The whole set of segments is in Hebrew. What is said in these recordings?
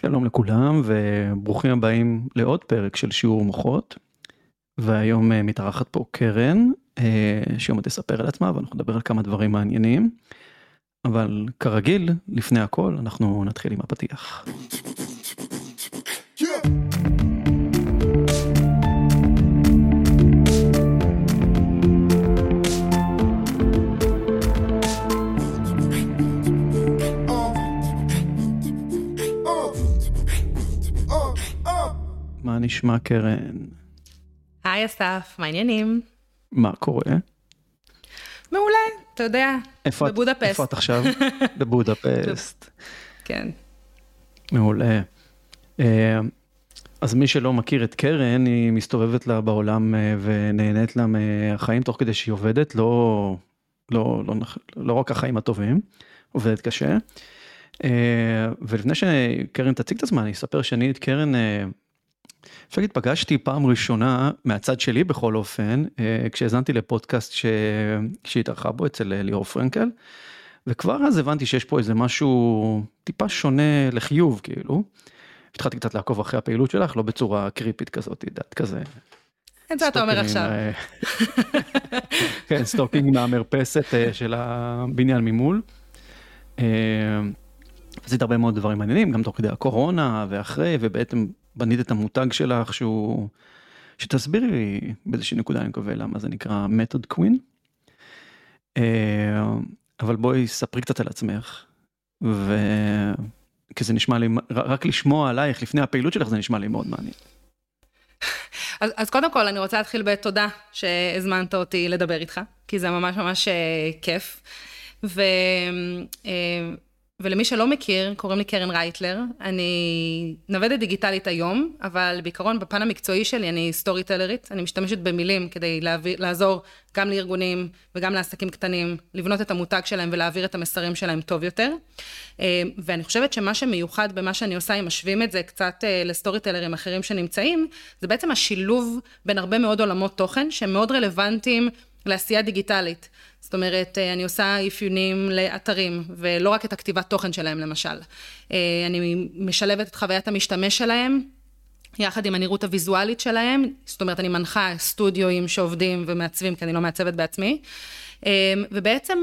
שלום לכולם וברוכים הבאים לעוד פרק של שיעור מוחות. והיום אה, מתארחת פה קרן אה, שהיום תספר על עצמה ואנחנו נדבר על כמה דברים מעניינים. אבל כרגיל לפני הכל אנחנו נתחיל עם הפתיח. נשמע קרן? היי אסף, מה העניינים? מה קורה? מעולה, אתה יודע, איפה בבודפסט. איפה את עכשיו? בבודפסט. כן. מעולה. אה, אז מי שלא מכיר את קרן, היא מסתובבת לה בעולם אה, ונהנית לה מהחיים תוך כדי שהיא עובדת, לא, לא, לא, לא רק החיים הטובים, עובדת קשה. אה, ולפני שקרן תציג את עצמה, אני אספר שאני את קרן, אפשר להגיד, פגשתי פעם ראשונה, מהצד שלי בכל אופן, אה, כשהאזנתי לפודקאסט ש... שהיא התארחה בו אצל אה, ליאור פרנקל. וכבר אז הבנתי שיש פה איזה משהו טיפה שונה לחיוב כאילו. התחלתי קצת לעקוב אחרי הפעילות שלך לא בצורה קריפית כזאת, יודעת כזה. את זה אתה אומר עכשיו. כן, stalking מהמרפסת אה, של הבניין ממול. עשית הרבה מאוד דברים מעניינים, גם תוך כדי הקורונה ואחרי, ובעצם בנית את המותג שלך שהוא, שתסבירי לי באיזושהי נקודה אני מקווה למה זה נקרא מתוד קווין. אבל בואי ספרי קצת על עצמך. ו... כי זה נשמע לי, רק לשמוע עלייך לפני הפעילות שלך זה נשמע לי מאוד מעניין. אז, אז קודם כל, אני רוצה להתחיל בתודה שהזמנת אותי לדבר איתך, כי זה ממש ממש אה, כיף. ו, אה, ולמי שלא מכיר, קוראים לי קרן רייטלר. אני נוודת דיגיטלית היום, אבל בעיקרון בפן המקצועי שלי אני סטורי טלרית. אני משתמשת במילים כדי להביא, לעזור גם לארגונים וגם לעסקים קטנים, לבנות את המותג שלהם ולהעביר את המסרים שלהם טוב יותר. אה, ואני חושבת שמה שמיוחד במה שאני עושה, אם משווים את זה קצת אה, לסטורי טלרים אחרים שנמצאים, זה בעצם השילוב בין הרבה מאוד עולמות תוכן שהם מאוד רלוונטיים לעשייה דיגיטלית. זאת אומרת, אה, אני עושה אפיונים לאתרים, ולא רק את הכתיבת תוכן שלהם למשל. אה, אני משלבת את חוויית המשתמש שלהם, יחד עם הנראות הוויזואלית שלהם, זאת אומרת, אני מנחה סטודיואים שעובדים ומעצבים, כי אני לא מעצבת בעצמי, אה, ובעצם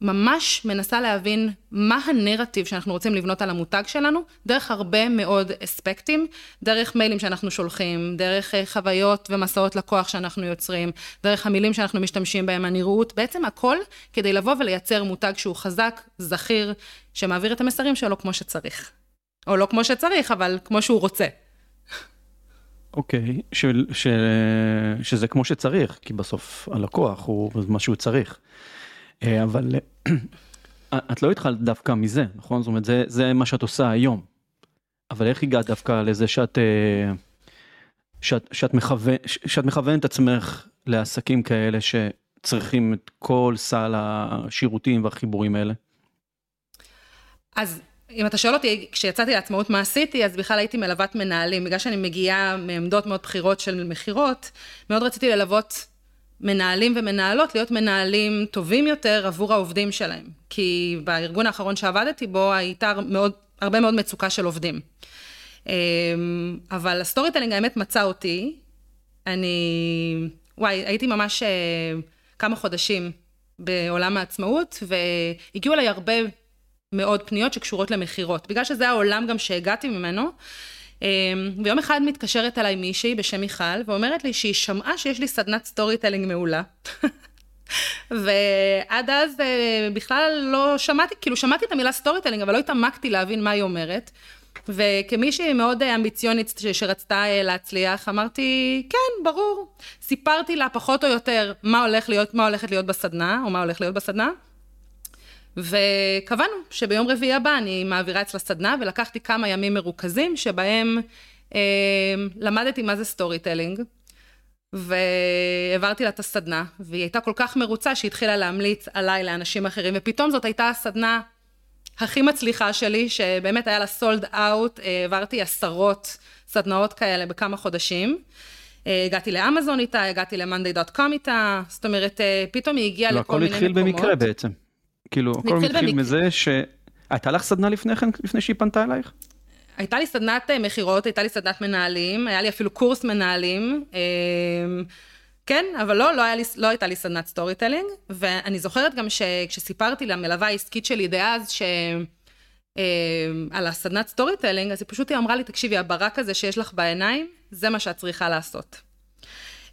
ממש מנסה להבין מה הנרטיב שאנחנו רוצים לבנות על המותג שלנו, דרך הרבה מאוד אספקטים, דרך מיילים שאנחנו שולחים, דרך אה, חוויות ומסעות לקוח שאנחנו יוצרים, דרך המילים שאנחנו משתמשים בהם, הנראות, בעצם הכל כדי לבוא ולייצר מותג שהוא חזק, זכיר, שמעביר את המסרים שלו כמו שצריך. או לא כמו שצריך, אבל כמו שהוא רוצה. אוקיי, של, ש, שזה כמו שצריך, כי בסוף הלקוח הוא מה שהוא צריך. אה, אבל אה, את לא התחלת דווקא מזה, נכון? זאת אומרת, זה, זה מה שאת עושה היום. אבל איך הגעת דווקא לזה שאת, אה, שאת, שאת, מכוון, שאת מכוונת את עצמך לעסקים כאלה שצריכים את כל סל השירותים והחיבורים האלה? אז אם אתה שואל אותי, כשיצאתי לעצמאות מה עשיתי, אז בכלל הייתי מלוות מנהלים. בגלל שאני מגיעה מעמדות מאוד בכירות של מכירות, מאוד רציתי ללוות מנהלים ומנהלות להיות מנהלים טובים יותר עבור העובדים שלהם. כי בארגון האחרון שעבדתי בו הייתה מאוד, הרבה מאוד מצוקה של עובדים. אמ, אבל ה storytelling האמת מצא אותי. אני, וואי, הייתי ממש אה, כמה חודשים בעולם העצמאות, והגיעו אליי הרבה מאוד פניות שקשורות למכירות. בגלל שזה העולם גם שהגעתי ממנו. אמ, ויום אחד מתקשרת אליי מישהי בשם מיכל, ואומרת לי שהיא שמעה שיש לי סדנת storytelling מעולה. ועד אז אה, בכלל לא שמעתי, כאילו שמעתי את המילה storytelling, אבל לא התעמקתי להבין מה היא אומרת. וכמישהי מאוד אה, אמביציונית שרצתה אה, להצליח, אמרתי, כן, ברור. סיפרתי לה פחות או יותר מה הולך להיות, מה הולכת להיות בסדנה, או מה הולך להיות בסדנה. וקבענו שביום רביעי הבא אני מעבירה אצלה סדנה, ולקחתי כמה ימים מרוכזים שבהם אה, למדתי מה זה storytelling, והעברתי לה את הסדנה, והיא הייתה כל כך מרוצה שהיא התחילה להמליץ עליי לאנשים אחרים, ופתאום זאת הייתה הסדנה הכי מצליחה שלי, שבאמת היה לה sold out, העברתי עשרות סדנאות כאלה בכמה חודשים. אה, הגעתי לאמזון איתה, הגעתי ל-monday.com איתה, זאת אומרת, אה, פתאום היא הגיעה לא, לכל מיני הכל מקומות. התחיל במקרה בעצם. כאילו, הכל מתחיל במק- מזה ש... הייתה לך סדנה לפני כן, לפני שהיא פנתה אלייך? הייתה לי סדנת מכירות, הייתה לי סדנת מנהלים, היה לי אפילו קורס מנהלים. כן, אבל לא, לא, לי, לא הייתה לי סדנת storytelling, ואני זוכרת גם שכשסיפרתי למלווה העסקית שלי דאז, ש... על הסדנת storytelling, אז היא פשוט היא אמרה לי, תקשיבי, הברק הזה שיש לך בעיניים, זה מה שאת צריכה לעשות.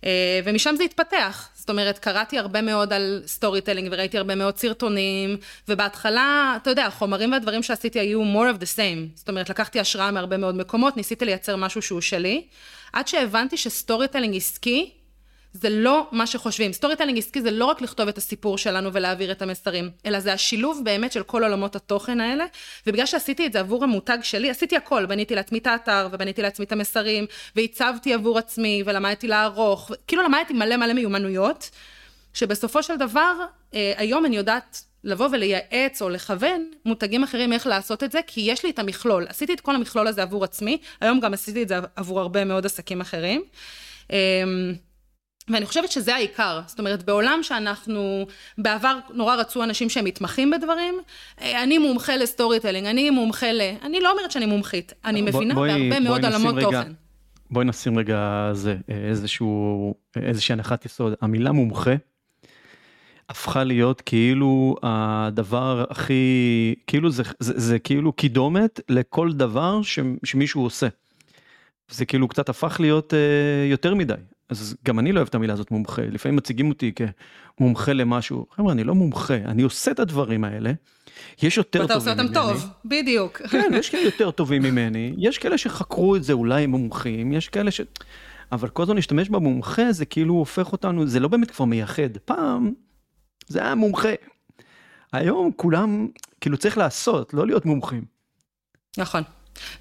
אה, ומשם זה התפתח. אומרת, קראתי הרבה מאוד על storytelling וראיתי הרבה מאוד סרטונים, ובהתחלה, אתה יודע, החומרים והדברים שעשיתי היו more of the same. זאת אומרת, לקחתי השראה מהרבה מאוד מקומות, ניסיתי לייצר משהו שהוא שלי, עד שהבנתי ש storytelling עסקי, זה לא מה שחושבים. storytelling עסקי זה לא רק לכתוב את הסיפור שלנו ולהעביר את המסרים, אלא זה השילוב באמת של כל עולמות התוכן האלה, ובגלל שעשיתי את זה עבור המותג שלי, עשיתי הכל, בניתי לעצמי את האתר, ובניתי לעצמי את המסרים, והצבתי עבור עצמי, ולמדתי לערוך, כאילו למדתי מלא מלא מיומנויות, שבסופו של דבר, אה, היום אני יודעת לבוא ולייעץ או לכוון מותגים אחרים איך לעשות את זה, כי יש לי את המכלול. עשיתי את כל המכלול הזה עבור עצמי, היום גם עשיתי את זה עבור הרבה מאוד עסקים אחרים. ואני חושבת שזה העיקר, זאת אומרת בעולם שאנחנו, בעבר נורא רצו אנשים שהם מתמחים בדברים, אה, אני מומחה ל storytelling, אני מומחה ל... אני לא אומרת שאני מומחית, אני מבינה בוא, בהרבה בואי מאוד עולמות תוכן. בואי נשים רגע זה, אה, איזשהו, אה, איזושהי הנחת יסוד, המילה מומחה הפכה להיות כאילו הדבר הכי, כאילו זה, זה, זה כאילו קידומת לכל דבר ש, שמישהו עושה. זה כאילו קצת הפך להיות אה, יותר מדי. אז גם אני לא אוהב את המילה הזאת מומחה, לפעמים מציגים אותי כמומחה למשהו, חבר'ה אני לא מומחה, אני עושה את הדברים האלה, יש יותר טובים ממני. ואתה עושה אותם טוב, בדיוק. כן, יש כאלה יותר טובים ממני, יש כאלה שחקרו את זה אולי מומחים, יש כאלה ש... אבל כל הזמן להשתמש במומחה זה כאילו הופך אותנו, זה לא באמת כבר מייחד, פעם זה היה מומחה. היום כולם, כאילו צריך לעשות, לא להיות מומחים. נכון.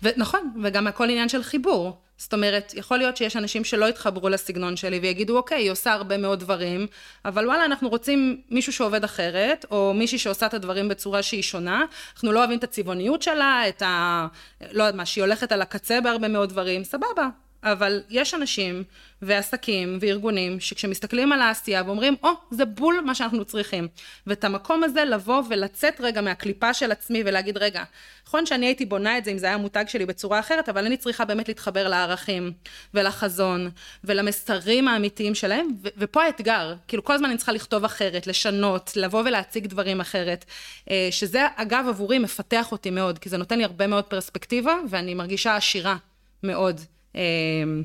ונכון, וגם הכל עניין של חיבור. זאת אומרת, יכול להיות שיש אנשים שלא יתחברו לסגנון שלי ויגידו, אוקיי, היא עושה הרבה מאוד דברים, אבל וואלה, אנחנו רוצים מישהו שעובד אחרת, או מישהי שעושה את הדברים בצורה שהיא שונה, אנחנו לא אוהבים את הצבעוניות שלה, את ה... לא יודעת מה, שהיא הולכת על הקצה בהרבה מאוד דברים, סבבה. אבל יש אנשים ועסקים וארגונים שכשמסתכלים על העשייה ואומרים, או, oh, זה בול מה שאנחנו צריכים. ואת המקום הזה לבוא ולצאת רגע מהקליפה של עצמי ולהגיד, רגע, נכון שאני הייתי בונה את זה אם זה היה מותג שלי בצורה אחרת, אבל אני צריכה באמת להתחבר לערכים ולחזון ולמסרים האמיתיים שלהם, ו- ופה האתגר, כאילו כל הזמן אני צריכה לכתוב אחרת, לשנות, לבוא ולהציג דברים אחרת, אה, שזה אגב עבורי מפתח אותי מאוד, כי זה נותן לי הרבה מאוד פרספקטיבה ואני מרגישה עשירה מאוד. אמ,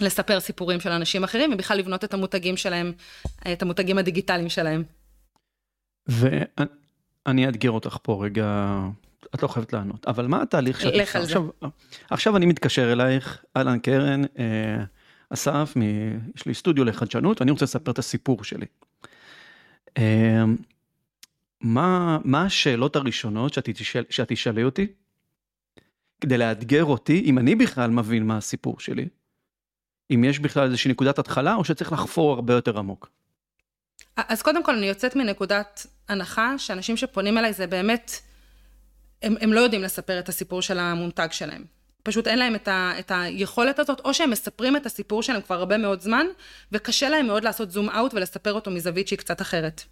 לספר סיפורים של אנשים אחרים, ובכלל לבנות את המותגים שלהם, את המותגים הדיגיטליים שלהם. ואני אאתגר אותך פה רגע, את לא חייבת לענות, אבל מה התהליך שאת עושה? עכשיו, עכשיו אני מתקשר אלייך, אהלן קרן, אה, אסף, מ... יש לי סטודיו לחדשנות, ואני רוצה לספר את הסיפור שלי. אה, מה, מה השאלות הראשונות שאת תשאל, שאת תשאלי אותי כדי לאתגר אותי, אם אני בכלל מבין מה הסיפור שלי, אם יש בכלל איזושהי נקודת התחלה, או שצריך לחפור הרבה יותר עמוק. אז קודם כל, אני יוצאת מנקודת הנחה שאנשים שפונים אליי זה באמת, הם, הם לא יודעים לספר את הסיפור של המומתג שלהם. פשוט אין להם את, ה, את היכולת הזאת, או שהם מספרים את הסיפור שלהם כבר הרבה מאוד זמן, וקשה להם מאוד לעשות זום אאוט ולספר אותו מזווית שהיא קצת אחרת.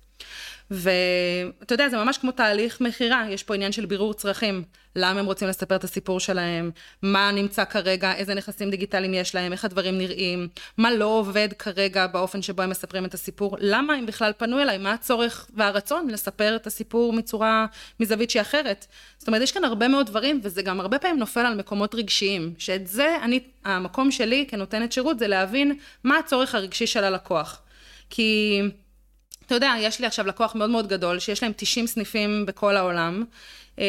ואתה יודע, זה ממש כמו תהליך מכירה, יש פה עניין של בירור צרכים. למה הם רוצים לספר את הסיפור שלהם, מה נמצא כרגע, איזה נכסים דיגיטליים יש להם, איך הדברים נראים, מה לא עובד כרגע באופן שבו הם מספרים את הסיפור, למה הם בכלל פנו אליי, מה הצורך והרצון לספר את הסיפור מצורה, מזווית שהיא אחרת. זאת אומרת, יש כאן הרבה מאוד דברים, וזה גם הרבה פעמים נופל על מקומות רגשיים, שאת זה, אני, המקום שלי כנותנת שירות זה להבין מה הצורך הרגשי של הלקוח. כי... אתה יודע, יש לי עכשיו לקוח מאוד מאוד גדול, שיש להם 90 סניפים בכל העולם, אה,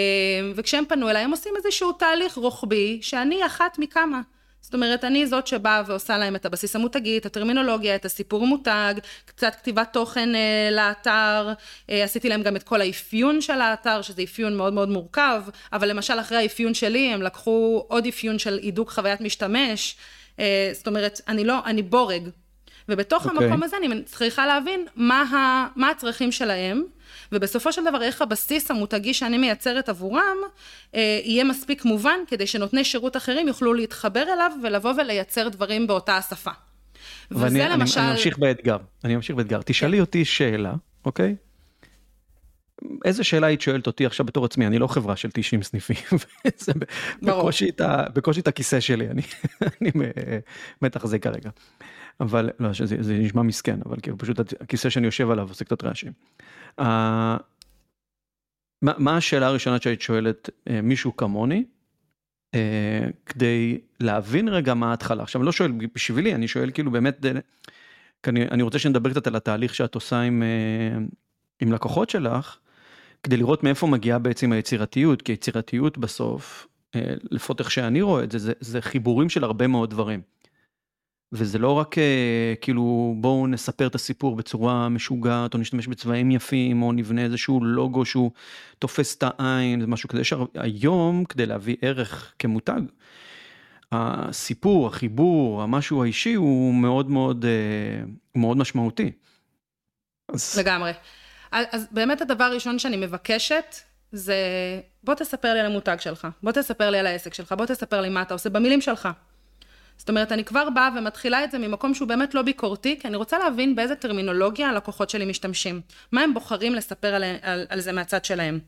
וכשהם פנו אליי, הם עושים איזשהו תהליך רוחבי, שאני אחת מכמה. זאת אומרת, אני זאת שבאה ועושה להם את הבסיס המותגי, את הטרמינולוגיה, את הסיפור מותג, קצת כתיבת תוכן אה, לאתר, אה, עשיתי להם גם את כל האפיון של האתר, שזה אפיון מאוד מאוד מורכב, אבל למשל אחרי האפיון שלי, הם לקחו עוד אפיון של הידוק חוויית משתמש, אה, זאת אומרת, אני לא, אני בורג, ובתוך okay. אוקיי. המקום הזה אני צריכה להבין מה, ה, מה הצרכים שלהם, ובסופו של דבר איך הבסיס המותגי שאני מייצרת עבורם, אה, יהיה מספיק מובן כדי שנותני שירות אחרים יוכלו להתחבר אליו ולבוא ולייצר דברים באותה השפה. וזה למשל... אני, אני ממשיך באתגר, אני ממשיך באתגר. תשאלי כן. אותי שאלה, אוקיי? איזה שאלה היית שואלת אותי עכשיו בתור עצמי, אני לא חברה של 90 סניפים, זה בקושי את, בקושי את הכיסא שלי, אני, אני מתחזק כרגע. אבל, לא, שזה, זה נשמע מסכן, אבל כאילו פשוט הכיסא שאני יושב עליו עושה קצת רעשים. Uh, מה, מה השאלה הראשונה שהיית שואלת uh, מישהו כמוני, uh, כדי להבין רגע מה ההתחלה? עכשיו, אני לא שואל בשבילי, אני שואל כאילו באמת, אני, אני רוצה שנדבר קצת על התהליך שאת עושה עם, עם לקוחות שלך, כדי לראות מאיפה מגיעה בעצם היצירתיות, כי יצירתיות בסוף, לפחות איך שאני רואה את זה, זה, זה חיבורים של הרבה מאוד דברים. וזה לא רק אה, כאילו בואו נספר את הסיפור בצורה משוגעת או נשתמש בצבעים יפים או נבנה איזשהו לוגו שהוא תופס את העין זה משהו כזה שהיום כדי להביא ערך כמותג. הסיפור החיבור המשהו האישי הוא מאוד מאוד אה, מאוד משמעותי. אז... לגמרי. אז באמת הדבר הראשון שאני מבקשת, זה בוא תספר לי על המותג שלך, בוא תספר לי על העסק שלך, בוא תספר לי מה אתה עושה במילים שלך. זאת אומרת, אני כבר באה ומתחילה את זה ממקום שהוא באמת לא ביקורתי, כי אני רוצה להבין באיזה טרמינולוגיה הלקוחות שלי משתמשים. מה הם בוחרים לספר על, על, על זה מהצד שלהם.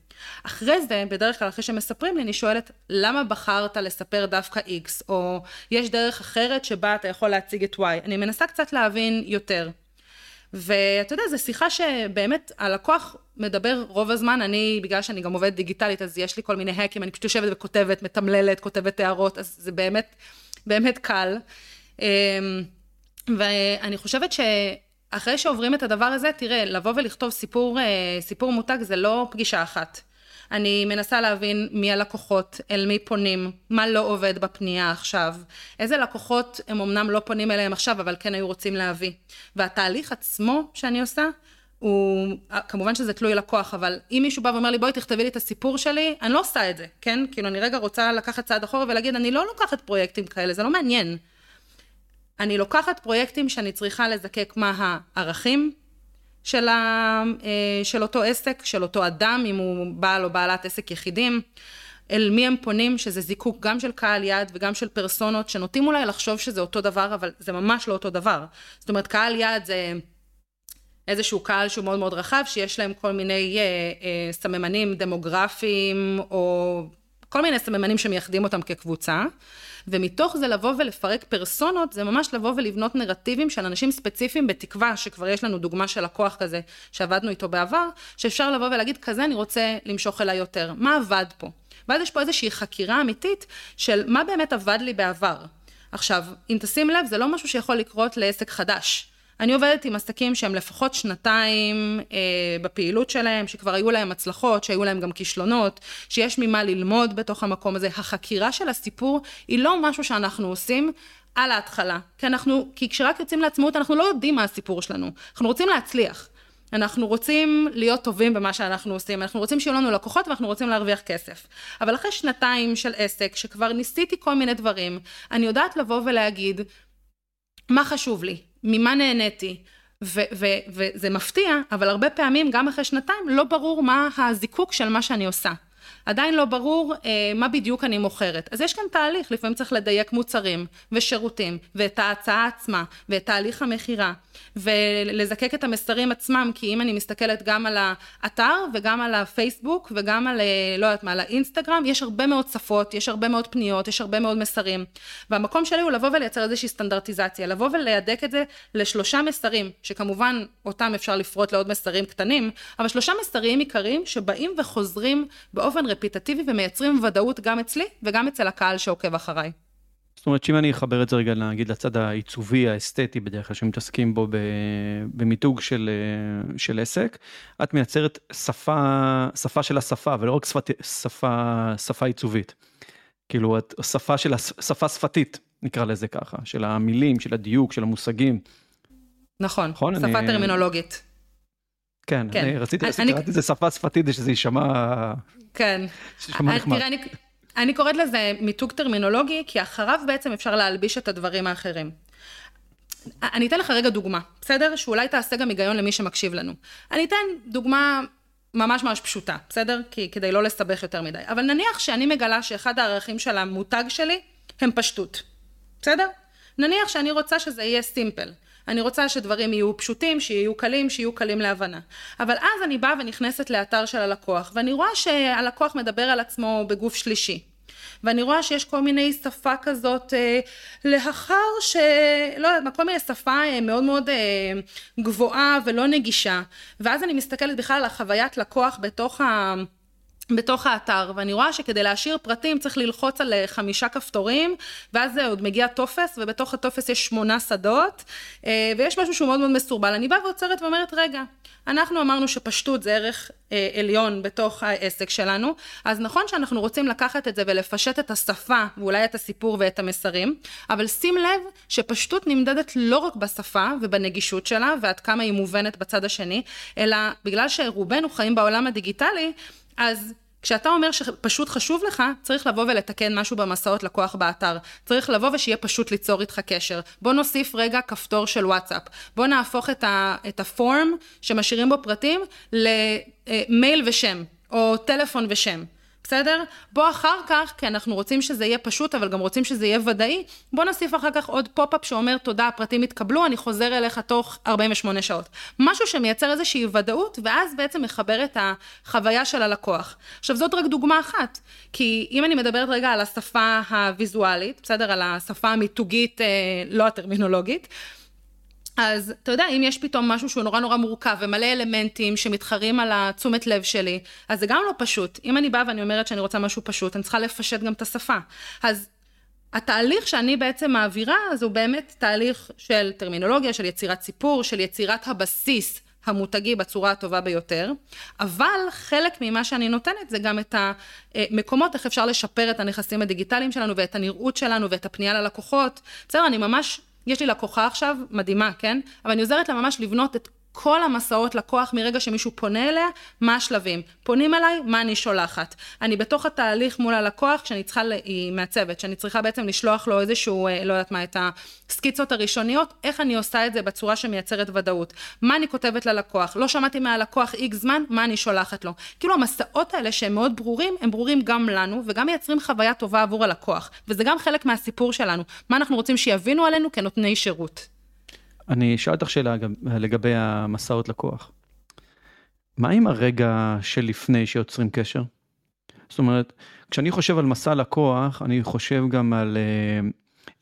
אחרי זה, בדרך כלל אחרי שמספרים לי, אני שואלת, למה בחרת לספר דווקא X, או יש דרך אחרת שבה אתה יכול להציג את Y. אני מנסה קצת להבין יותר. ואתה יודע, זו שיחה שבאמת הלקוח מדבר רוב הזמן, אני, בגלל שאני גם עובדת דיגיטלית, אז יש לי כל מיני האקים, אני פשוט יושבת וכותבת, מתמללת, כותבת הערות, אז זה באמת, באמת קל. אמ, ואני חושבת שאחרי שעוברים את הדבר הזה, תראה, לבוא ולכתוב סיפור, אה, סיפור מותג זה לא פגישה אחת. אני מנסה להבין מי הלקוחות, אל מי פונים, מה לא עובד בפנייה עכשיו, איזה לקוחות הם אמנם לא פונים אליהם עכשיו, אבל כן היו רוצים להביא. והתהליך עצמו שאני עושה, הוא, כמובן שזה תלוי לקוח, אבל אם מישהו בא ואומר לי, בואי תכתבי לי את הסיפור שלי, אני לא עושה את זה, כן? כאילו, אני רגע רוצה לקחת צעד אחורה ולהגיד, אני לא לוקחת פרויקטים כאלה, זה לא מעניין. אני לוקחת פרויקטים שאני צריכה לזקק מה הערכים, של, ה, אה, של אותו עסק, של אותו אדם, אם הוא בעל או בעלת עסק יחידים, אל מי הם פונים, שזה זיקוק גם של קהל יעד וגם של פרסונות, שנוטים אולי לחשוב שזה אותו דבר, אבל זה ממש לא אותו דבר. זאת אומרת, קהל יעד זה איזשהו קהל שהוא מאוד מאוד רחב, שיש להם כל מיני אה, אה, סממנים דמוגרפיים, או כל מיני סממנים שמייחדים אותם כקבוצה. ומתוך זה לבוא ולפרק פרסונות, זה ממש לבוא ולבנות נרטיבים של אנשים ספציפיים, בתקווה שכבר יש לנו דוגמה של לקוח כזה, שעבדנו איתו בעבר, שאפשר לבוא ולהגיד, כזה אני רוצה למשוך אליי יותר. מה עבד פה? ואז יש פה איזושהי חקירה אמיתית של מה באמת עבד לי בעבר. עכשיו, אם תשים לב, זה לא משהו שיכול לקרות לעסק חדש. אני עובדת עם עסקים שהם לפחות שנתיים אה, בפעילות שלהם, שכבר היו להם הצלחות, שהיו להם גם כישלונות, שיש ממה ללמוד בתוך המקום הזה. החקירה של הסיפור היא לא משהו שאנחנו עושים על ההתחלה. כי אנחנו, כי כשרק יוצאים לעצמאות אנחנו לא יודעים מה הסיפור שלנו. אנחנו רוצים להצליח. אנחנו רוצים להיות טובים במה שאנחנו עושים, אנחנו רוצים שיהיו לנו לקוחות ואנחנו רוצים להרוויח כסף. אבל אחרי שנתיים של עסק, שכבר ניסיתי כל מיני דברים, אני יודעת לבוא ולהגיד, מה חשוב לי? ממה נהניתי. וזה מפתיע, אבל הרבה פעמים, גם אחרי שנתיים, לא ברור מה הזיקוק של מה שאני עושה. עדיין לא ברור אה, מה בדיוק אני מוכרת. אז יש כאן תהליך, לפעמים צריך לדייק מוצרים ושירותים, ואת ההצעה עצמה, ואת תהליך המכירה, ולזקק את המסרים עצמם, כי אם אני מסתכלת גם על האתר, וגם על הפייסבוק, וגם על, אה, לא יודעת מה, על האינסטגרם, יש הרבה מאוד שפות, יש הרבה מאוד פניות, יש הרבה מאוד מסרים. והמקום שלי הוא לבוא ולייצר איזושהי סטנדרטיזציה, לבוא ולהדק את זה לשלושה מסרים, שכמובן אותם אפשר לפרוט לעוד מסרים קטנים, אבל שלושה מסרים עיקריים שבאים וחוזרים באופן רפיטטיבי ומייצרים ודאות גם אצלי וגם אצל הקהל שעוקב אחריי. זאת אומרת שאם אני אחבר את זה רגע נגיד לצד העיצובי האסתטי בדרך כלל שמתעסקים בו במיתוג של, של עסק, את מייצרת שפה, שפה של השפה ולא רק שפת, שפה, שפה עיצובית. כאילו את שפה של שפה שפתית נקרא לזה ככה, של המילים, של הדיוק, של המושגים. נכון, נכון שפה אני... טרמינולוגית. כן, כן. אני רציתי, אני... קראתי לזה שפה שפתית, שזה יישמע... כן. שישמע נחמד. תראה, אני, אני קוראת לזה מיתוג טרמינולוגי, כי אחריו בעצם אפשר להלביש את הדברים האחרים. אני אתן לך רגע דוגמה, בסדר? שאולי תעשה גם היגיון למי שמקשיב לנו. אני אתן דוגמה ממש ממש פשוטה, בסדר? כי כדי לא לסבך יותר מדי. אבל נניח שאני מגלה שאחד הערכים של המותג שלי הם פשטות, בסדר? נניח שאני רוצה שזה יהיה סימפל. אני רוצה שדברים יהיו פשוטים, שיהיו קלים, שיהיו קלים להבנה. אבל אז אני באה ונכנסת לאתר של הלקוח, ואני רואה שהלקוח מדבר על עצמו בגוף שלישי. ואני רואה שיש כל מיני שפה כזאת אה, לאחר ש... לא יודעת, כל מיני שפה אה, מאוד מאוד אה, גבוהה ולא נגישה. ואז אני מסתכלת בכלל על החוויית לקוח בתוך ה... בתוך האתר, ואני רואה שכדי להשאיר פרטים צריך ללחוץ על אה, חמישה כפתורים, ואז זה עוד מגיע טופס, ובתוך הטופס יש שמונה שדות, אה, ויש משהו שהוא מאוד מאוד מסורבל. אני באה ועוצרת ואומרת, רגע, אנחנו אמרנו שפשטות זה ערך אה, עליון בתוך העסק שלנו, אז נכון שאנחנו רוצים לקחת את זה ולפשט את השפה, ואולי את הסיפור ואת המסרים, אבל שים לב שפשטות נמדדת לא רק בשפה ובנגישות שלה, ועד כמה היא מובנת בצד השני, אלא בגלל שרובנו חיים בעולם הדיגיטלי, אז כשאתה אומר שפשוט חשוב לך, צריך לבוא ולתקן משהו במסעות לקוח באתר. צריך לבוא ושיהיה פשוט ליצור איתך קשר. בוא נוסיף רגע כפתור של וואטסאפ. בוא נהפוך את, ה, את הפורם שמשאירים בו פרטים למייל ושם, או טלפון ושם. בסדר? בוא אחר כך, כי אנחנו רוצים שזה יהיה פשוט, אבל גם רוצים שזה יהיה ודאי, בוא נוסיף אחר כך עוד pop-up שאומר, תודה, הפרטים התקבלו, אני חוזר אליך תוך 48 שעות. משהו שמייצר איזושהי ודאות, ואז בעצם מחבר את החוויה של הלקוח. עכשיו, זאת רק דוגמה אחת, כי אם אני מדברת רגע על השפה הוויזואלית, בסדר? על השפה המיתוגית, אה, לא הטרמינולוגית, אז אתה יודע, אם יש פתאום משהו שהוא נורא נורא מורכב ומלא אלמנטים שמתחרים על התשומת לב שלי, אז זה גם לא פשוט. אם אני באה ואני אומרת שאני רוצה משהו פשוט, אני צריכה לפשט גם את השפה. אז התהליך שאני בעצם מעבירה, אז הוא באמת תהליך של טרמינולוגיה, של יצירת סיפור, של יצירת הבסיס המותגי בצורה הטובה ביותר, אבל חלק ממה שאני נותנת זה גם את המקומות, איך אפשר לשפר את הנכסים הדיגיטליים שלנו ואת הנראות שלנו ואת הפנייה ללקוחות. בסדר, אני ממש יש לי לקוחה עכשיו, מדהימה, כן? אבל אני עוזרת לה ממש לבנות את כל המסעות לקוח מרגע שמישהו פונה אליה, מה השלבים. פונים אליי, מה אני שולחת. אני בתוך התהליך מול הלקוח, כשאני צריכה, היא מעצבת, שאני צריכה בעצם לשלוח לו איזשהו, אה, לא יודעת מה, את הסקיצות הראשוניות, איך אני עושה את זה בצורה שמייצרת ודאות. מה אני כותבת ללקוח, לא שמעתי מהלקוח איקס זמן, מה אני שולחת לו. כאילו המסעות האלה שהם מאוד ברורים, הם ברורים גם לנו, וגם מייצרים חוויה טובה עבור הלקוח. וזה גם חלק מהסיפור שלנו. מה אנחנו רוצים שיבינו עלינו כנותני שירות. אני אשאל אותך שאלה לגבי המסעות לקוח. מה עם הרגע שלפני שיוצרים קשר? זאת אומרת, כשאני חושב על מסע לקוח, אני חושב גם על אה,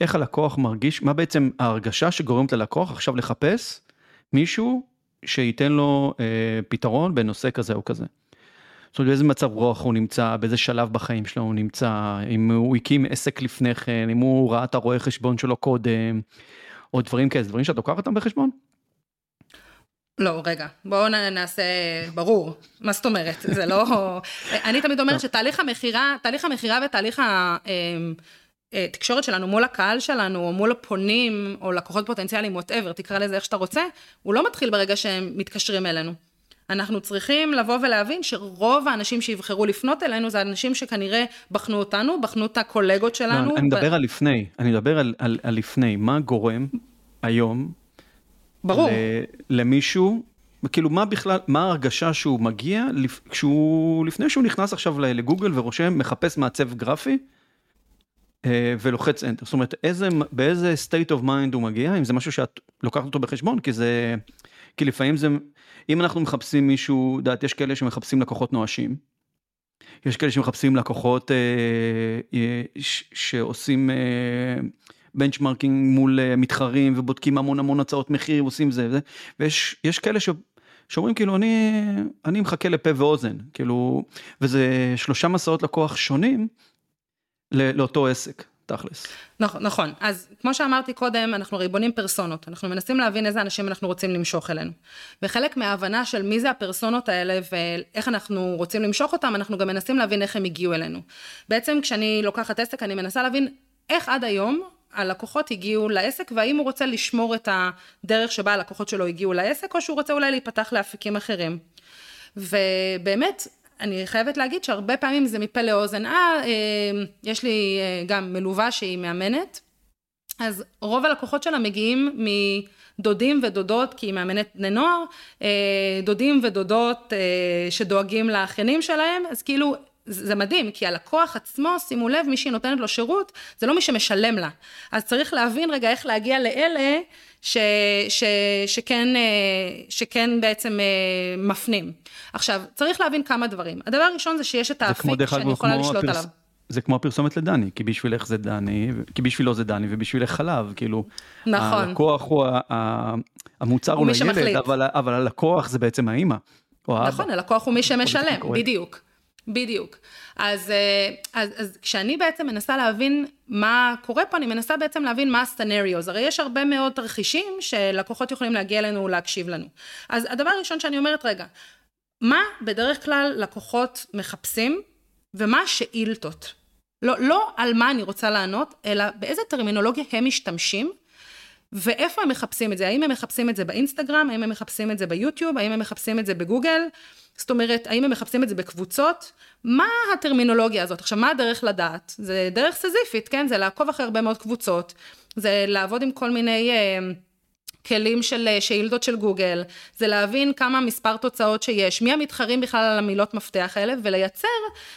איך הלקוח מרגיש, מה בעצם ההרגשה שגורמת ללקוח עכשיו לחפש מישהו שייתן לו אה, פתרון בנושא כזה או כזה. זאת אומרת, באיזה מצב רוח הוא נמצא, באיזה שלב בחיים שלו הוא נמצא, אם הוא הקים עסק לפני כן, אם הוא ראה את הרואה חשבון שלו קודם, או דברים כאלה, דברים שאת לוקחת אותם בחשבון? לא, רגע, בואו נעשה ברור, מה זאת אומרת, זה לא... אני תמיד אומרת שתהליך המכירה, תהליך המכירה ותהליך התקשורת אמ, אה, שלנו מול הקהל שלנו, או מול הפונים, או לקוחות פוטנציאליים, whatever, תקרא לזה איך שאתה רוצה, הוא לא מתחיל ברגע שהם מתקשרים אלינו. אנחנו צריכים לבוא ולהבין שרוב האנשים שיבחרו לפנות אלינו זה אנשים שכנראה בחנו אותנו, בחנו את הקולגות שלנו. לא, אני מדבר. על לפני, אני מדבר על, על, על לפני, מה גורם היום, ברור, למישהו, כאילו מה בכלל, מה ההרגשה שהוא מגיע, כשהוא, לפני שהוא נכנס עכשיו לגוגל ורושם, מחפש מעצב גרפי, אה, ולוחץ enter, זאת אומרת איזה, באיזה state of mind הוא מגיע, אם זה משהו שאת לוקחת אותו בחשבון, כי זה, כי לפעמים זה, אם אנחנו מחפשים מישהו, דעת, יש כאלה שמחפשים לקוחות נואשים. יש כאלה שמחפשים לקוחות אה, אה, שעושים אה, בנצ'מרקינג מול אה, מתחרים ובודקים המון המון הצעות מחיר, ועושים זה וזה, ויש כאלה ש... שאומרים כאילו אני, אני מחכה לפה ואוזן, כאילו, וזה שלושה מסעות לקוח שונים לאותו עסק. תכלס. נכון, נכון. אז כמו שאמרתי קודם, אנחנו הרי בונים פרסונות. אנחנו מנסים להבין איזה אנשים אנחנו רוצים למשוך אלינו. וחלק מההבנה של מי זה הפרסונות האלה ואיך אנחנו רוצים למשוך אותם, אנחנו גם מנסים להבין איך הם הגיעו אלינו. בעצם כשאני לוקחת עסק, אני מנסה להבין איך עד היום הלקוחות הגיעו לעסק, והאם הוא רוצה לשמור את הדרך שבה הלקוחות שלו הגיעו לעסק, או שהוא רוצה אולי להיפתח לאפיקים אחרים. ובאמת, אני חייבת להגיד שהרבה פעמים זה מפה לאוזן, אה, אה, יש לי אה, גם מלווה שהיא מאמנת, אז רוב הלקוחות שלה מגיעים מדודים ודודות, כי היא מאמנת בני נוער, אה, דודים ודודות שדואגים לאחיינים שלהם, אז כאילו זה מדהים, כי הלקוח עצמו, שימו לב, מי שהיא נותנת לו שירות, זה לא מי שמשלם לה. אז צריך להבין רגע איך להגיע לאלה ש, ש, שכן, אה, שכן בעצם אה, מפנים. עכשיו, צריך להבין כמה דברים. הדבר הראשון זה שיש את האפיק שאני יכולה לשלוט הפרס... עליו. זה כמו הפרסומת לדני, כי בשבילך זה דני, כי בשבילו זה דני ובשבילך חלב, כאילו, נכון. הלקוח הוא, המוצר הוא לילד, אבל, אבל הלקוח זה בעצם האימא. נכון, הלקוח הוא מי שמשלם, בדיוק. בדיוק. אז, אה, אז, אז כשאני בעצם מנסה להבין מה קורה פה, אני מנסה בעצם להבין מה ה scenarios. הרי יש הרבה מאוד תרחישים שלקוחות יכולים להגיע אלינו להקשיב לנו. אז הדבר הראשון שאני אומרת, רגע, מה בדרך כלל לקוחות מחפשים ומה השאילתות? לא, לא על מה אני רוצה לענות, אלא באיזה טרמינולוגיה הם משתמשים ואיפה הם מחפשים את זה? האם הם מחפשים את זה באינסטגרם? האם הם מחפשים את זה ביוטיוב? האם הם מחפשים את זה בגוגל? זאת אומרת, האם הם מחפשים את זה בקבוצות? מה הטרמינולוגיה הזאת? עכשיו, מה הדרך לדעת? זה דרך סזיפית, כן? זה לעקוב אחרי הרבה מאוד קבוצות, זה לעבוד עם כל מיני... אה, כלים של אה, שאילתות של גוגל, זה להבין כמה מספר תוצאות שיש, מי המתחרים בכלל על המילות מפתח האלה, ולייצר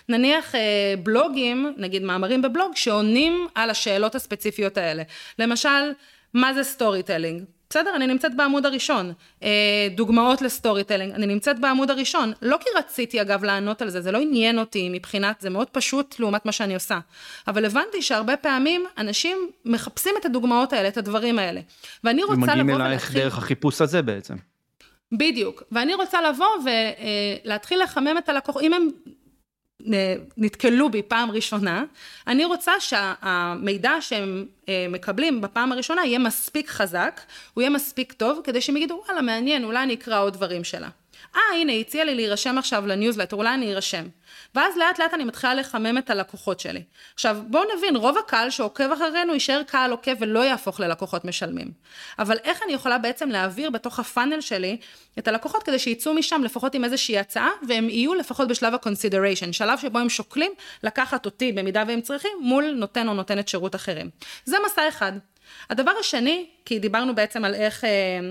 נניח אה, בלוגים, נגיד מאמרים בבלוג, שעונים על השאלות הספציפיות האלה. למשל, מה זה storytelling? בסדר, אני נמצאת בעמוד הראשון. אה, דוגמאות ל storytelling, אני נמצאת בעמוד הראשון. לא כי רציתי אגב לענות על זה, זה לא עניין אותי מבחינת, זה מאוד פשוט לעומת מה שאני עושה. אבל הבנתי שהרבה פעמים אנשים מחפשים את הדוגמאות האלה, את הדברים האלה. ואני רוצה לבוא ולהתחיל... ומגיעים אלייך דרך החיפוש הזה בעצם. בדיוק. ואני רוצה לבוא ולהתחיל לחמם את הלקוח, אם הם נתקלו בי פעם ראשונה, אני רוצה שהמידע שהם אה, מקבלים בפעם הראשונה יהיה מספיק חזק, הוא יהיה מספיק טוב, כדי שהם יגידו וואלה מעניין, אולי אני אקרא עוד דברים שלה. אה הנה הציע לי להירשם עכשיו לניוזלטר, אולי אני ארשם. ואז לאט לאט אני מתחילה לחמם את הלקוחות שלי. עכשיו בואו נבין, רוב הקהל שעוקב אחרינו יישאר קהל עוקב ולא יהפוך ללקוחות משלמים. אבל איך אני יכולה בעצם להעביר בתוך הפאנל שלי את הלקוחות כדי שיצאו משם לפחות עם איזושהי הצעה והם יהיו לפחות בשלב ה-consideration, שלב שבו הם שוקלים לקחת אותי במידה והם צריכים מול נותן או נותנת שירות אחרים. זה מסע אחד. הדבר השני, כי דיברנו בעצם על איך, אה,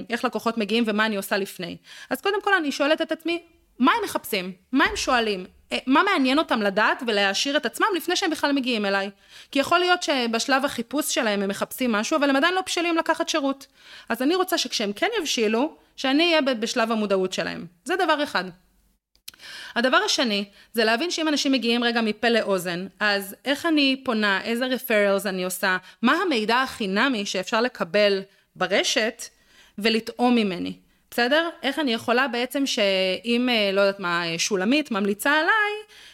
איך לקוחות מגיעים ומה אני עושה לפני. אז קודם כל אני שואלת את עצמי, מה הם מחפשים? מה הם שואלים? אה, מה מעניין אותם לדעת ולהעשיר את עצמם לפני שהם בכלל מגיעים אליי? כי יכול להיות שבשלב החיפוש שלהם הם מחפשים משהו, אבל הם עדיין לא בשלים לקחת שירות. אז אני רוצה שכשהם כן יבשילו, שאני אהיה בשלב המודעות שלהם. זה דבר אחד. הדבר השני, זה להבין שאם אנשים מגיעים רגע מפה לאוזן, אז איך אני פונה, איזה רפרלס אני עושה, מה המידע החינמי שאפשר לקבל ברשת ולטעום ממני. בסדר? איך אני יכולה בעצם שאם, אה, לא יודעת מה, שולמית ממליצה עליי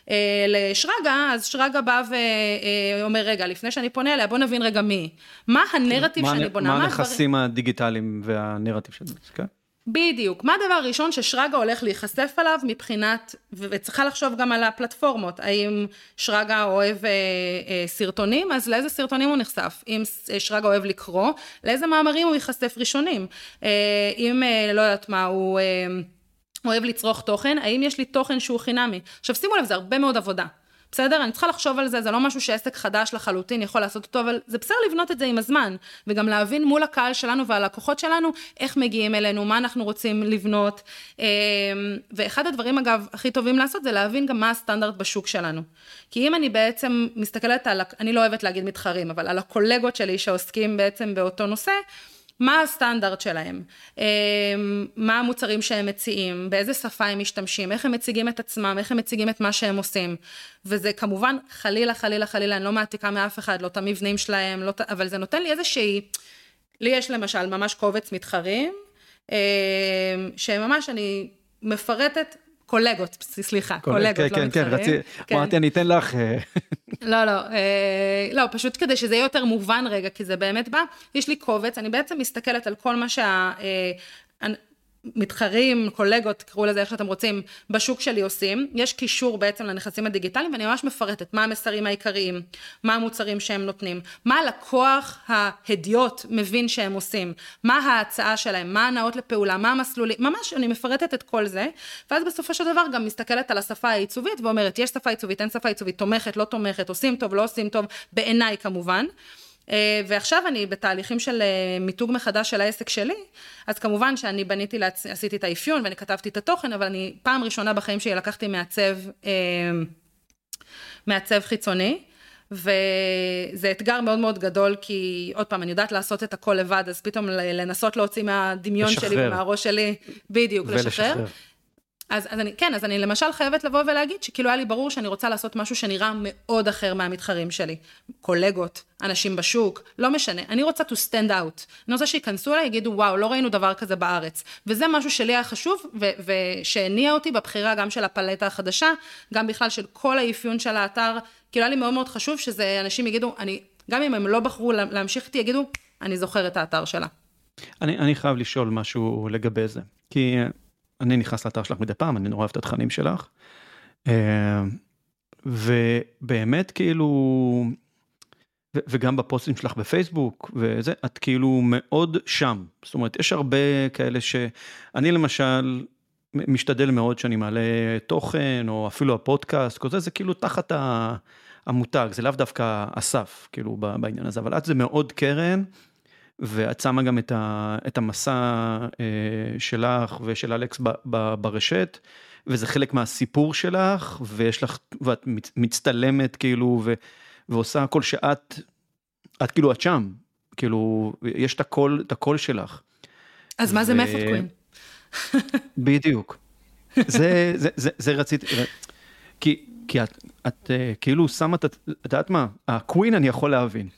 אה, לשרגא, אז שרגא בא ואומר, רגע, לפני שאני פונה אליה, בוא נבין רגע מי. מה הנרטיב שאני בונה? מה הנכסים הדיגיטליים והנרטיב של זה, כן? בדיוק. מה הדבר הראשון ששרגא הולך להיחשף עליו מבחינת, וצריכה לחשוב גם על הפלטפורמות, האם שרגא אוהב אה, אה, סרטונים, אז לאיזה סרטונים הוא נחשף? אם אה, שרגא אוהב לקרוא, לאיזה מאמרים הוא ייחשף ראשונים? אה, אם, אה, לא יודעת מה, הוא... אה, אוהב לצרוך תוכן, האם יש לי תוכן שהוא חינמי? עכשיו שימו לב, זה הרבה מאוד עבודה. בסדר? אני צריכה לחשוב על זה, זה לא משהו שעסק חדש לחלוטין יכול לעשות אותו, אבל זה בסדר לבנות את זה עם הזמן, וגם להבין מול הקהל שלנו והלקוחות שלנו, איך מגיעים אלינו, מה אנחנו רוצים לבנות. אמ, ואחד הדברים, אגב, הכי טובים לעשות, זה להבין גם מה הסטנדרט בשוק שלנו. כי אם אני בעצם מסתכלת על, אני לא אוהבת להגיד מתחרים, אבל על הקולגות שלי שעוסקים בעצם באותו נושא, מה הסטנדרט שלהם, אמ, מה המוצרים שהם מציעים, באיזה שפה הם משתמשים, איך הם מציגים את עצמם, איך הם מציגים את מה שהם עושים. וזה כמובן חלילה חלילה חלילה, אני לא מעתיקה מאף אחד, לא את המבנים שלהם, לא, אבל זה נותן לי איזושהי, לי יש למשל ממש קובץ מתחרים, אמ, שממש אני מפרטת קולגות, סליחה, קולגות, לא מתחרים. כן, כן, רציתי, כן. אמרתי, אני אתן לך. אה, לא, לא, אה, לא, פשוט כדי שזה יהיה יותר מובן רגע, כי זה באמת בא, יש לי קובץ, אני בעצם מסתכלת על כל מה שה... אה, מתחרים, קולגות, תקראו לזה איך שאתם רוצים, בשוק שלי עושים. יש קישור בעצם לנכסים הדיגיטליים, ואני ממש מפרטת מה המסרים העיקריים, מה המוצרים שהם נותנים, מה הלקוח ההדיוט מבין שהם עושים, מה ההצעה שלהם, מה הנאות לפעולה, מה המסלולים, ממש אני מפרטת את כל זה, ואז בסופו של דבר גם מסתכלת על השפה העיצובית ואומרת, יש שפה עיצובית, אין שפה עיצובית, תומכת, לא תומכת, עושים טוב, לא עושים טוב, בעיניי כמובן. אה, ועכשיו אני בתהליכים של אה, מיתוג מחדש של העסק שלי, אז כמובן שאני בניתי, לעצ... עשיתי את האפיון ואני כתבתי את התוכן, אבל אני פעם ראשונה בחיים שלי לקחתי מעצב אה, מעצב חיצוני. וזה אתגר מאוד מאוד גדול, כי עוד פעם, אני יודעת לעשות את הכל לבד, אז פתאום לנסות להוציא מהדמיון לשחרר. שלי ומהראש שלי, בדיוק, ולשחרר. לשחרר. אז, אז אני, כן, אז אני למשל חייבת לבוא ולהגיד שכאילו היה לי ברור שאני רוצה לעשות משהו שנראה מאוד אחר מהמתחרים שלי. קולגות, אנשים בשוק, לא משנה. אני רוצה to stand out. אני רוצה שייכנסו אליי, יגידו, וואו, לא ראינו דבר כזה בארץ. וזה משהו שלי היה חשוב, ושהניע אותי בבחירה גם של הפלטה החדשה, גם בכלל של כל האפיון של האתר. כאילו היה לי מאוד מאוד חשוב שזה, אנשים יגידו, אני, גם אם הם לא בחרו להמשיך איתי, יגידו, אני זוכר את האתר שלה. אני, אני חייב לשאול משהו לגבי זה. כי אני נכנס לאתר שלך מדי פעם, אני נורא אוהב את התכנים שלך. אה, ובאמת כאילו, וגם בפוסטים שלך בפייסבוק וזה, את כאילו מאוד שם. זאת אומרת, יש הרבה כאלה שאני למשל משתדל מאוד שאני מעלה תוכן, או אפילו הפודקאסט, כל זה, זה כאילו תחת המותג, זה לאו דווקא אסף, כאילו בעניין הזה, אבל את זה מאוד קרן. ואת שמה גם את, ה, את המסע אה, שלך ושל אלכס ב, ב, ברשת, וזה חלק מהסיפור שלך, ויש לך, ואת מצטלמת כאילו, ו, ועושה הכל שאת, את כאילו, את שם, כאילו, יש את הקול, את הקול שלך. אז ו... מה זה מפוד קווין? בדיוק. זה, זה, זה, זה רציתי, כי, כי את, את אה, כאילו שמה את, את יודעת מה, הקווין אני יכול להבין.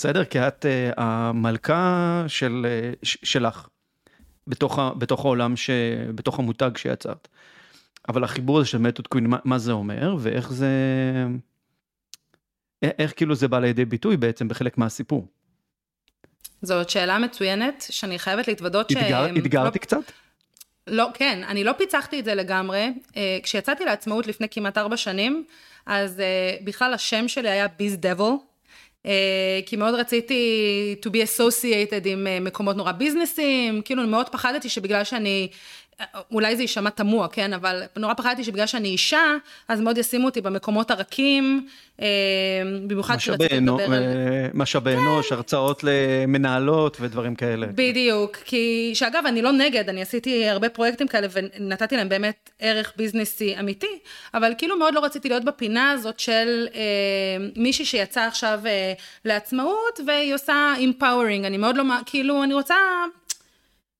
בסדר? כי את uh, המלכה של, uh, שלך, בתוך, ה, בתוך העולם, ש, בתוך המותג שיצרת. אבל החיבור הזה של מתוד קווין, מה, מה זה אומר, ואיך זה... איך כאילו זה בא לידי ביטוי בעצם בחלק מהסיפור? זאת שאלה מצוינת, שאני חייבת להתוודות ש... אתגר, אתגרתי לא... קצת? לא, כן, אני לא פיצחתי את זה לגמרי. אה, כשיצאתי לעצמאות לפני כמעט ארבע שנים, אז בכלל השם שלי היה ביז דבל, אה, כי מאוד רציתי to be associated עם אה, מקומות נורא ביזנסים, כאילו מאוד פחדתי שבגלל שאני אולי זה יישמע תמוה, כן? אבל נורא פחדתי שבגלל שאני אישה, אז מאוד ישימו אותי במקומות הרכים, אה, במיוחד כשרציתי לדבר על... משאבי כן. אנוש, הרצאות למנהלות ודברים כאלה. בדיוק, כי, שאגב, אני לא נגד, אני עשיתי הרבה פרויקטים כאלה ונתתי להם באמת ערך ביזנסי אמיתי, אבל כאילו מאוד לא רציתי להיות בפינה הזאת של אה, מישהי שיצאה עכשיו אה, לעצמאות והיא עושה empowering, אני מאוד לא, כאילו, אני רוצה...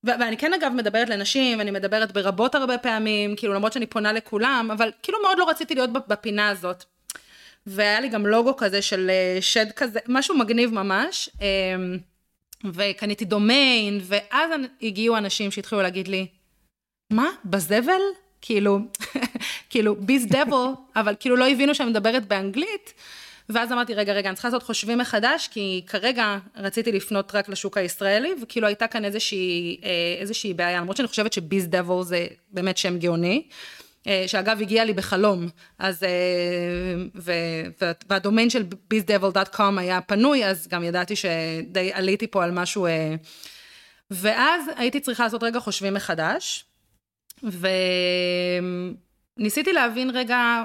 ואני כן אגב מדברת לנשים, ואני מדברת ברבות הרבה פעמים, כאילו למרות שאני פונה לכולם, אבל כאילו מאוד לא רציתי להיות בפינה הזאת. והיה לי גם לוגו כזה של אה, שד כזה, משהו מגניב ממש, אמ, וקניתי דומיין, ואז הגיעו אנשים שהתחילו להגיד לי, מה, בזבל? כאילו, כאילו, ביז דבל, אבל כאילו לא הבינו שאני מדברת באנגלית. ואז אמרתי, רגע, רגע, אני צריכה לעשות חושבים מחדש, כי כרגע רציתי לפנות רק לשוק הישראלי, וכאילו הייתה כאן איזושהי, אה, איזושהי בעיה, למרות שאני חושבת שביז דבל זה באמת שם גאוני. אה, שאגב הגיע לי בחלום, אז, אה, ו, והדומיין של bizdevil.com היה פנוי, אז גם ידעתי שדי עליתי פה על משהו, ואז הייתי צריכה לעשות רגע חושבים מחדש, וניסיתי להבין רגע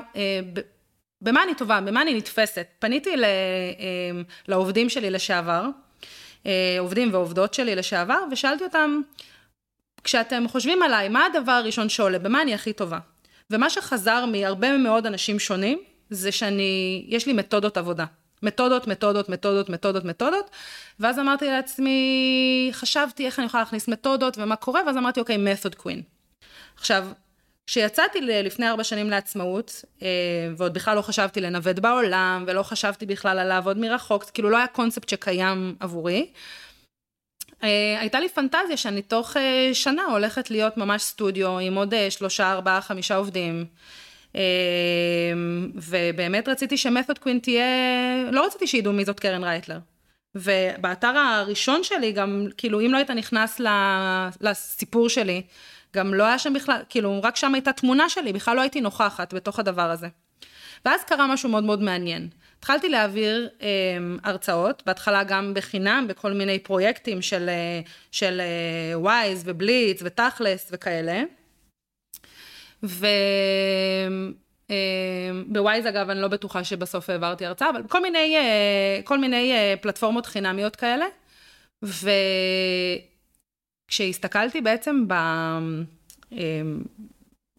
במה אני טובה, במה אני נתפסת. פניתי ל, אמ, לעובדים שלי לשעבר, אה, עובדים ועובדות שלי לשעבר, ושאלתי אותם, כשאתם חושבים עליי, מה הדבר הראשון שעולה, במה אני הכי טובה? ומה שחזר מהרבה מאוד אנשים שונים, זה שאני, יש לי מתודות עבודה. מתודות, מתודות, מתודות, מתודות, מתודות, ואז אמרתי לעצמי, חשבתי איך אני יכולה להכניס מתודות ומה קורה, ואז אמרתי, אוקיי, method queen. עכשיו, כשיצאתי לפני ארבע שנים לעצמאות, אה, ועוד בכלל לא חשבתי לנווט בעולם, ולא חשבתי בכלל על לעבוד מרחוק, כאילו לא היה קונספט שקיים עבורי, אה, הייתה לי פנטזיה שאני תוך אה, שנה הולכת להיות ממש סטודיו עם עוד שלושה, ארבעה, חמישה עובדים. ובאמת רציתי שמתוד קווין תהיה, לא רציתי שידעו מי זאת קרן רייטלר. ובאתר הראשון שלי גם, כאילו אם לא היית נכנס לסיפור שלי, גם לא היה שם בכלל, כאילו, רק שם הייתה תמונה שלי, בכלל לא הייתי נוכחת בתוך הדבר הזה. ואז קרה משהו מאוד מאוד מעניין. התחלתי להעביר אה, הרצאות, בהתחלה גם בחינם, בכל מיני פרויקטים של, אה, של אה, ווייז ובליץ ותכלס וכאלה. ו... אה, בווייז אגב, אני לא בטוחה שבסוף העברתי הרצאה, אבל כל מיני, אה, כל מיני אה, פלטפורמות חינמיות כאלה. ו... כשהסתכלתי בעצם ב... אמ,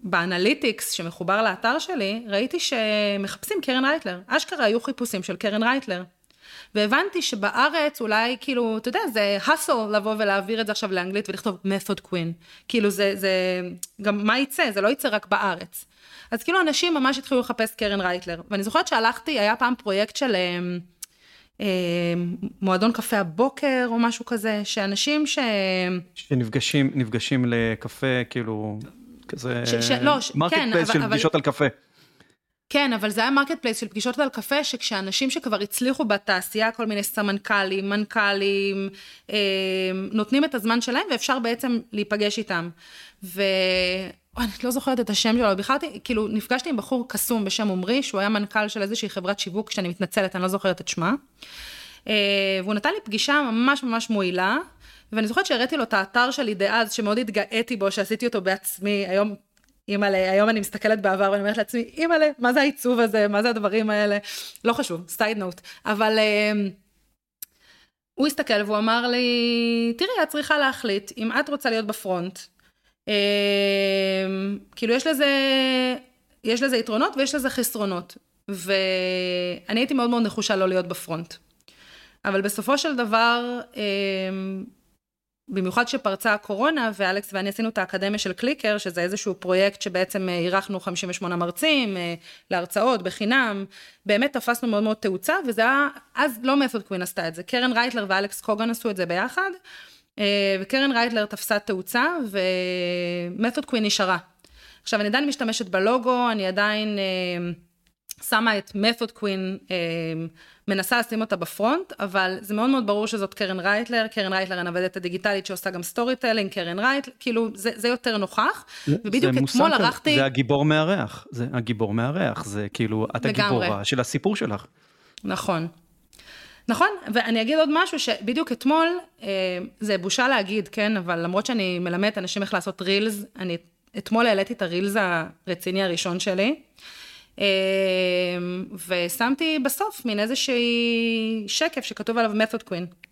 ב analytics שמחובר לאתר שלי, ראיתי שמחפשים קרן רייטלר. אשכרה היו חיפושים של קרן רייטלר. והבנתי שבארץ אולי, כאילו, אתה יודע, זה hassle לבוא ולהעביר את זה עכשיו לאנגלית ולכתוב method queen. כאילו, זה, זה, גם מה יצא? זה לא יצא רק בארץ. אז כאילו, אנשים ממש התחילו לחפש קרן רייטלר. ואני זוכרת שהלכתי, היה פעם פרויקט של... אה, מועדון קפה הבוקר או משהו כזה, שאנשים ש... שנפגשים נפגשים לקפה, כאילו, כזה... ש, ש, לא, ש, market כן, place אבל, של אבל, פגישות על קפה. כן, אבל זה היה marketplace של פגישות על קפה, שכשאנשים שכבר הצליחו בתעשייה, כל מיני סמנכ"לים, מנכ"לים, אה, נותנים את הזמן שלהם ואפשר בעצם להיפגש איתם. ו... אני לא זוכרת את השם שלו, בכלל, כאילו, נפגשתי עם בחור קסום בשם עמרי, שהוא היה מנכ"ל של איזושהי חברת שיווק, שאני מתנצלת, אני לא זוכרת את שמה. אה, והוא נתן לי פגישה ממש ממש מועילה, ואני זוכרת שהראיתי לו את האתר שלי דאז, שמאוד התגאיתי בו, שעשיתי אותו בעצמי, היום אימא'לה, היום אני מסתכלת בעבר ואני אומרת לעצמי, אימא'לה, מה זה העיצוב הזה, מה זה הדברים האלה, לא חשוב, סטייד נוט, אבל uh, הוא הסתכל והוא אמר לי, תראי, את צריכה להחליט, אם את רוצה להיות בפרונט, כאילו יש לזה, יש לזה יתרונות ויש לזה חסרונות, ואני הייתי מאוד מאוד נחושה לא להיות בפרונט. אבל בסופו של דבר, uh, במיוחד שפרצה הקורונה, ואלכס ואני עשינו את האקדמיה של קליקר, שזה איזשהו פרויקט שבעצם אה, אירחנו 58 מרצים אה, להרצאות בחינם, באמת תפסנו מאוד מאוד תאוצה, וזה היה, אז לא Method Queen עשתה את זה, קרן רייטלר ואלכס קוגן עשו את זה ביחד, וקרן רייטלר תפסה תאוצה, ו Method Queen נשארה. עכשיו, אני עדיין משתמשת בלוגו, אני עדיין שמה את Method Queen מנסה לשים אותה ב front, אבל זה מאוד מאוד ברור שזאת קרן רייטלר, קרן רייטלר הנוודת הדיגיטלית שעושה גם storytelling, קרן רייטלר, כאילו זה, זה יותר נוכח, ובדיוק אתמול ערכתי... זה הגיבור מארח, זה הגיבור מארח, זה כאילו, את הגיבורה של הסיפור שלך. נכון. נכון, ואני אגיד עוד משהו שבדיוק אתמול, אה, זה בושה להגיד, כן, אבל למרות שאני מלמדת אנשים איך לעשות reels, אני אתמול העליתי את ה reels הרציני הראשון שלי. אמ, ושמתי בסוף מין איזושהי שקף שכתוב עליו method queen.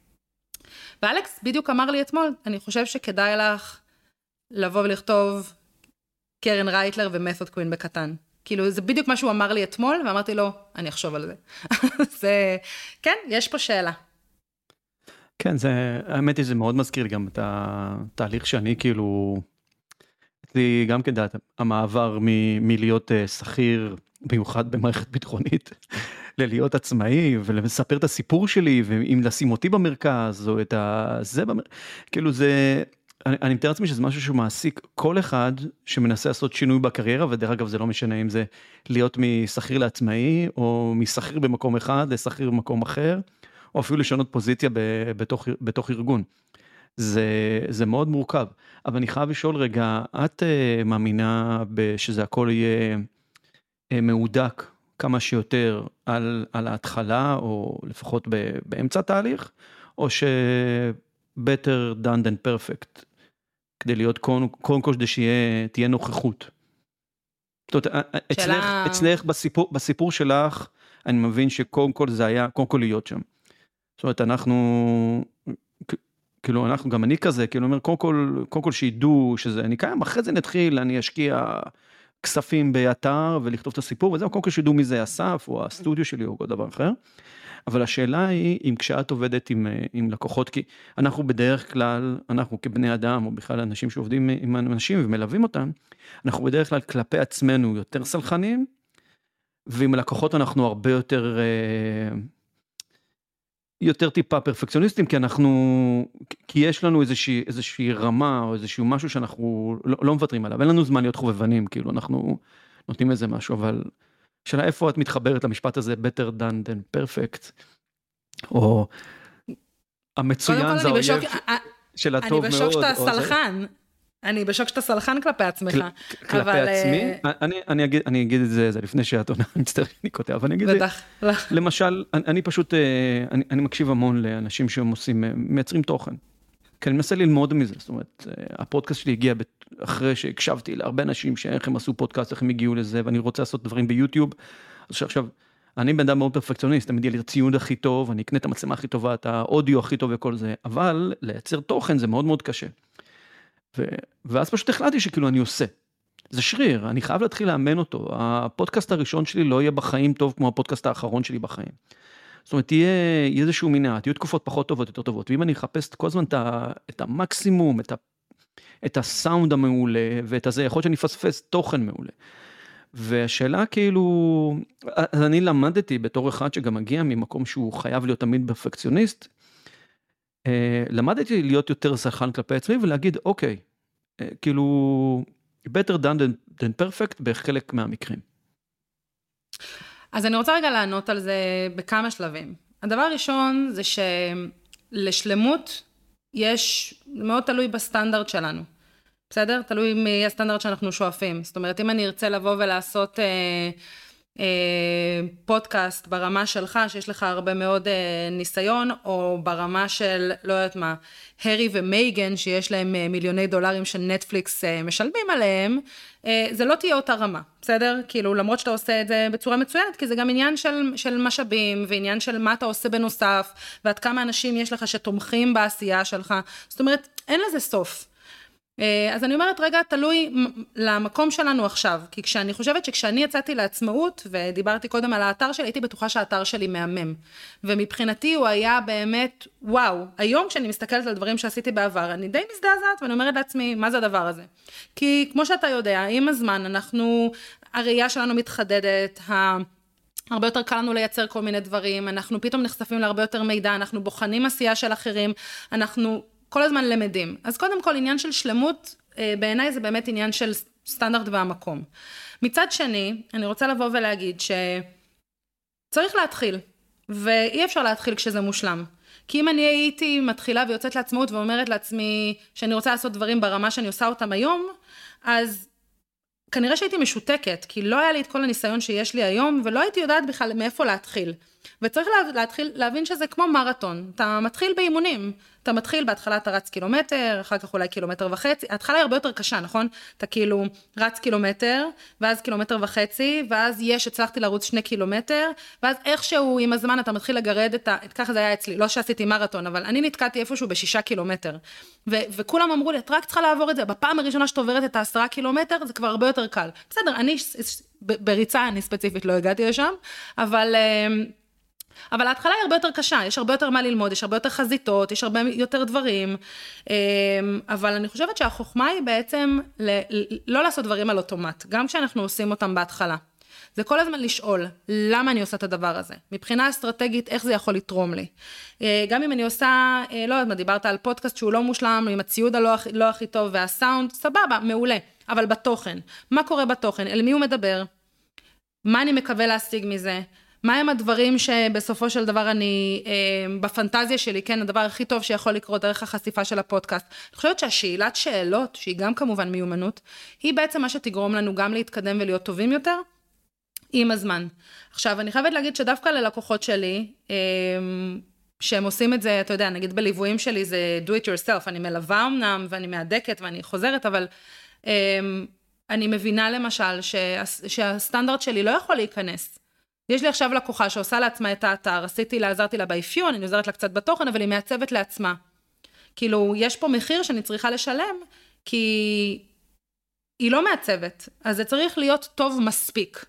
ואלכס בדיוק אמר לי אתמול, אני חושב שכדאי לך לבוא ולכתוב קרן רייטלר ומתוד קווין בקטן. כאילו, זה בדיוק מה שהוא אמר לי אתמול, ואמרתי לו, אני אחשוב על זה. זה, כן, יש פה שאלה. כן, זה, האמת היא, זה מאוד מזכיר לי גם את התהליך שאני כאילו, אצלי גם כדעת, המעבר מלהיות אה, שכיר במיוחד במערכת ביטחונית, ללהיות עצמאי ולספר את הסיפור שלי ואם לשים אותי במרכז או את ה... זה במרכז, כאילו זה, אני, אני מתאר לעצמי שזה משהו שהוא מעסיק כל אחד שמנסה לעשות שינוי בקריירה ודרך אגב זה לא משנה אם זה להיות משכיר לעצמאי או משכיר במקום אחד לשכיר במקום אחר או אפילו לשנות פוזיציה ב, בתוך, בתוך ארגון. זה, זה מאוד מורכב, אבל אני חייב לשאול רגע, את uh, מאמינה שזה הכל יהיה אה, מהודק כמה שיותר על, על ההתחלה, או לפחות ב, באמצע התהליך, או ש-better done than perfect, כדי להיות קודם כל כדי שתהיה נוכחות. זאת אומרת, שאלה... אצלך, אצלך בסיפור, בסיפור שלך, אני מבין שקודם כל זה היה, קודם כל להיות שם. זאת אומרת, אנחנו, כאילו, אנחנו, גם אני כזה, כאילו, אומר, קודם כל, קודם כל שידעו שזה, אני קיים, אחרי זה נתחיל, אני אשקיע כספים באתר ולכתוב את הסיפור וזהו, קודם כל שידעו מי זה אסף או הסטודיו שלי או כל דבר אחר. אבל השאלה היא אם כשאת עובדת עם, עם לקוחות, כי אנחנו בדרך כלל, אנחנו כבני אדם או בכלל אנשים שעובדים עם אנשים ומלווים אותם, אנחנו בדרך כלל כלפי עצמנו יותר סלחנים, ועם לקוחות אנחנו הרבה יותר אה, יותר טיפה פרפקציוניסטים כי אנחנו כי יש לנו איזושהי איזושהי רמה או איזשהו משהו שאנחנו לא, לא מוותרים עליו. אין לנו זמן להיות חובבנים כאילו אנחנו נותנים איזה משהו אבל שאלה איפה את מתחברת למשפט הזה better done than perfect או המצוין זה האויב של הטוב מאוד. אני בשוק שאתה סלחן. אני בשוק שאתה סלחן כלפי עצמך. כלפי עצמי? אה, אני אגיד את זה לפני שאת עונה, אני מצטער שאני קוטע, אבל אני אגיד את זה. למשל, אני פשוט, אה, אני מקשיב המון לאנשים שהם עושים, אה, מייצרים תוכן. כי אני מנסה ללמוד מזה, זאת אומרת, הפודקאסט שלי הגיע אחרי שהקשבתי להרבה אנשים שאיך הם עשו פודקאסט, איך הם הגיעו לזה, ואני רוצה לעשות דברים ביוטיוב. אז עכשיו, אני בן אדם מאוד פרפקציוניסט, תמיד יהיה לי את הציוד הכי טוב, אני אקנה את המצלמה הכי טובה, את האודיו הכי טוב וכל זה, אבל לייצר תוכן זה מאוד מאוד קשה. ו... ואז פשוט החלטתי שכאילו אני עושה. זה שריר, אני חייב להתחיל לאמן אותו. הפודקאסט הראשון שלי לא יהיה בחיים טוב כמו הפודקאסט האחרון שלי בחיים. זאת אומרת, יהיה איזשהו מנעט, יהיו תקופות פחות טובות, יותר טובות, ואם אני אחפש כל הזמן את המקסימום, את, ה, את הסאונד המעולה, ואת הזה, יכול להיות שאני אפספס תוכן מעולה. והשאלה כאילו, אז אני למדתי בתור אחד שגם מגיע ממקום שהוא חייב להיות תמיד פרפקציוניסט, אה, למדתי להיות יותר סלחן כלפי עצמי ולהגיד אוקיי, אה, כאילו better done than perfect בחלק מהמקרים. אז אני רוצה רגע לענות על זה בכמה שלבים. הדבר הראשון זה שלשלמות יש, מאוד תלוי בסטנדרט שלנו. בסדר? תלוי מי הסטנדרט שאנחנו שואפים. זאת אומרת, אם אני ארצה לבוא ולעשות אה, פודקאסט ברמה שלך, שיש לך הרבה מאוד אה, ניסיון, או ברמה של, לא יודעת מה, הרי ומייגן, שיש להם אה, מיליוני דולרים של נטפליקס אה, משלמים עליהם, אה, זה לא תהיה אותה רמה, בסדר? כאילו, למרות שאתה עושה את זה בצורה מצוינת, כי זה גם עניין של, של משאבים, ועניין של מה אתה עושה בנוסף, ועד כמה אנשים יש לך שתומכים בעשייה שלך. זאת אומרת, אין לזה סוף. אה, אז אני אומרת, רגע, תלוי למקום שלנו עכשיו. כי כשאני חושבת שכשאני יצאתי לעצמאות, ודיברתי קודם על האתר שלי, הייתי בטוחה שהאתר שלי מהמם. ומבחינתי הוא היה באמת, וואו, היום כשאני מסתכלת על דברים שעשיתי בעבר, אני די מזדעזעת, ואני אומרת לעצמי, מה זה הדבר הזה? כי כמו שאתה יודע, עם הזמן אנחנו, הראייה שלנו מתחדדת, ה... הרבה יותר קל לנו לייצר כל מיני דברים, אנחנו פתאום נחשפים להרבה יותר מידע, אנחנו בוחנים עשייה של אחרים, אנחנו כל הזמן למדים. אז קודם כל, עניין של שלמות, אה, בעיניי זה באמת עניין של סטנדרט והמקום. מצד שני, אני רוצה לבוא ולהגיד שצריך להתחיל, ואי אפשר להתחיל כשזה מושלם. כי אם אני הייתי מתחילה ויוצאת לעצמאות ואומרת לעצמי שאני רוצה לעשות דברים ברמה שאני עושה אותם היום, אז כנראה שהייתי משותקת, כי לא היה לי את כל הניסיון שיש לי היום, ולא הייתי יודעת בכלל מאיפה להתחיל. וצריך להתחיל, להבין שזה כמו מרתון. אתה מתחיל באימונים. אתה מתחיל, בהתחלה אתה רץ קילומטר, אחר כך אולי קילומטר וחצי. ההתחלה היא הרבה יותר קשה, נכון? אתה כאילו רץ קילומטר, ואז קילומטר וחצי, ואז יש, הצלחתי לרוץ שני קילומטר, ואז איכשהו עם הזמן אתה מתחיל לגרד את ה... ככה זה היה אצלי, לא שעשיתי מרתון, אבל אני נתקעתי איפשהו בשישה קילומטר. ו- וכולם אמרו לי, את רק צריכה לעבור את זה, בפעם הראשונה שאת עוברת את העשרה קילומטר, זה כבר הרבה יותר קל. בסדר, אני, בריצה אני ספציפית לא הגעתי לשם, אבל... Uh, אבל ההתחלה היא הרבה יותר קשה, יש הרבה יותר מה ללמוד, יש הרבה יותר חזיתות, יש הרבה יותר דברים, אמ, אבל אני חושבת שהחוכמה היא בעצם ל- לא לעשות דברים על אוטומט, גם כשאנחנו עושים אותם בהתחלה. זה כל הזמן לשאול, למה אני עושה את הדבר הזה? מבחינה אסטרטגית, איך זה יכול לתרום לי? אה, גם אם אני עושה, אה, לא יודעת מה, דיברת על פודקאסט שהוא לא מושלם, עם הציוד הלא לא הכי טוב והסאונד, סבבה, מעולה. אבל בתוכן, מה קורה בתוכן? אל מי הוא מדבר? מה אני מקווה להשיג מזה? מהם הדברים שבסופו של דבר אני, אה, בפנטזיה שלי, כן, הדבר הכי טוב שיכול לקרות דרך החשיפה של הפודקאסט. אני חושבת שהשאלת שאלות, שהיא גם כמובן מיומנות, היא בעצם מה שתגרום לנו גם להתקדם ולהיות טובים יותר עם הזמן. עכשיו, אני חייבת להגיד שדווקא ללקוחות שלי, אה, שהם עושים את זה, אתה יודע, נגיד בליוויים שלי זה do it yourself, אני מלווה אמנם ואני מהדקת ואני חוזרת, אבל אה, אני מבינה למשל שה, שהסטנדרט שלי לא יכול להיכנס. יש לי עכשיו לקוחה שעושה לעצמה את האתר, עשיתי לה, עזרתי לה באפיון, אני עוזרת לה קצת בתוכן, אבל היא מעצבת לעצמה. כאילו, יש פה מחיר שאני צריכה לשלם, כי היא לא מעצבת, אז זה צריך להיות טוב מספיק.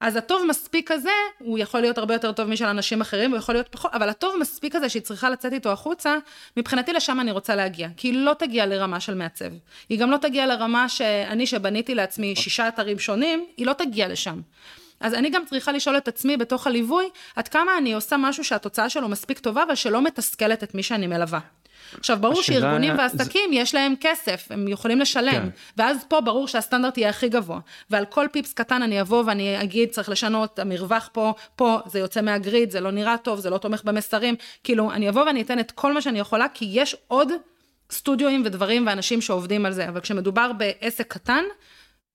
אז הטוב מספיק הזה, הוא יכול להיות הרבה יותר טוב משל אנשים אחרים, הוא יכול להיות פחות, אבל הטוב מספיק הזה שהיא צריכה לצאת איתו החוצה, מבחינתי לשם אני רוצה להגיע. כי היא לא תגיע לרמה של מעצב. היא גם לא תגיע לרמה שאני, שבניתי לעצמי שישה אתרים שונים, היא לא תגיע לשם. אז אני גם צריכה לשאול את עצמי בתוך הליווי, עד כמה אני עושה משהו שהתוצאה שלו מספיק טובה, אבל שלא מתסכלת את מי שאני מלווה. עכשיו, ברור השאלה... שארגונים ועסקים, זה... יש להם כסף, הם יכולים לשלם, כן. ואז פה ברור שהסטנדרט יהיה הכי גבוה. ועל כל פיפס קטן אני אבוא ואני אגיד, צריך לשנות, המרווח פה, פה, זה יוצא מהגריד, זה לא נראה טוב, זה לא תומך במסרים. כאילו, אני אבוא ואני אתן את כל מה שאני יכולה, כי יש עוד סטודיואים ודברים ואנשים שעובדים על זה, אבל כשמדובר בעסק קטן,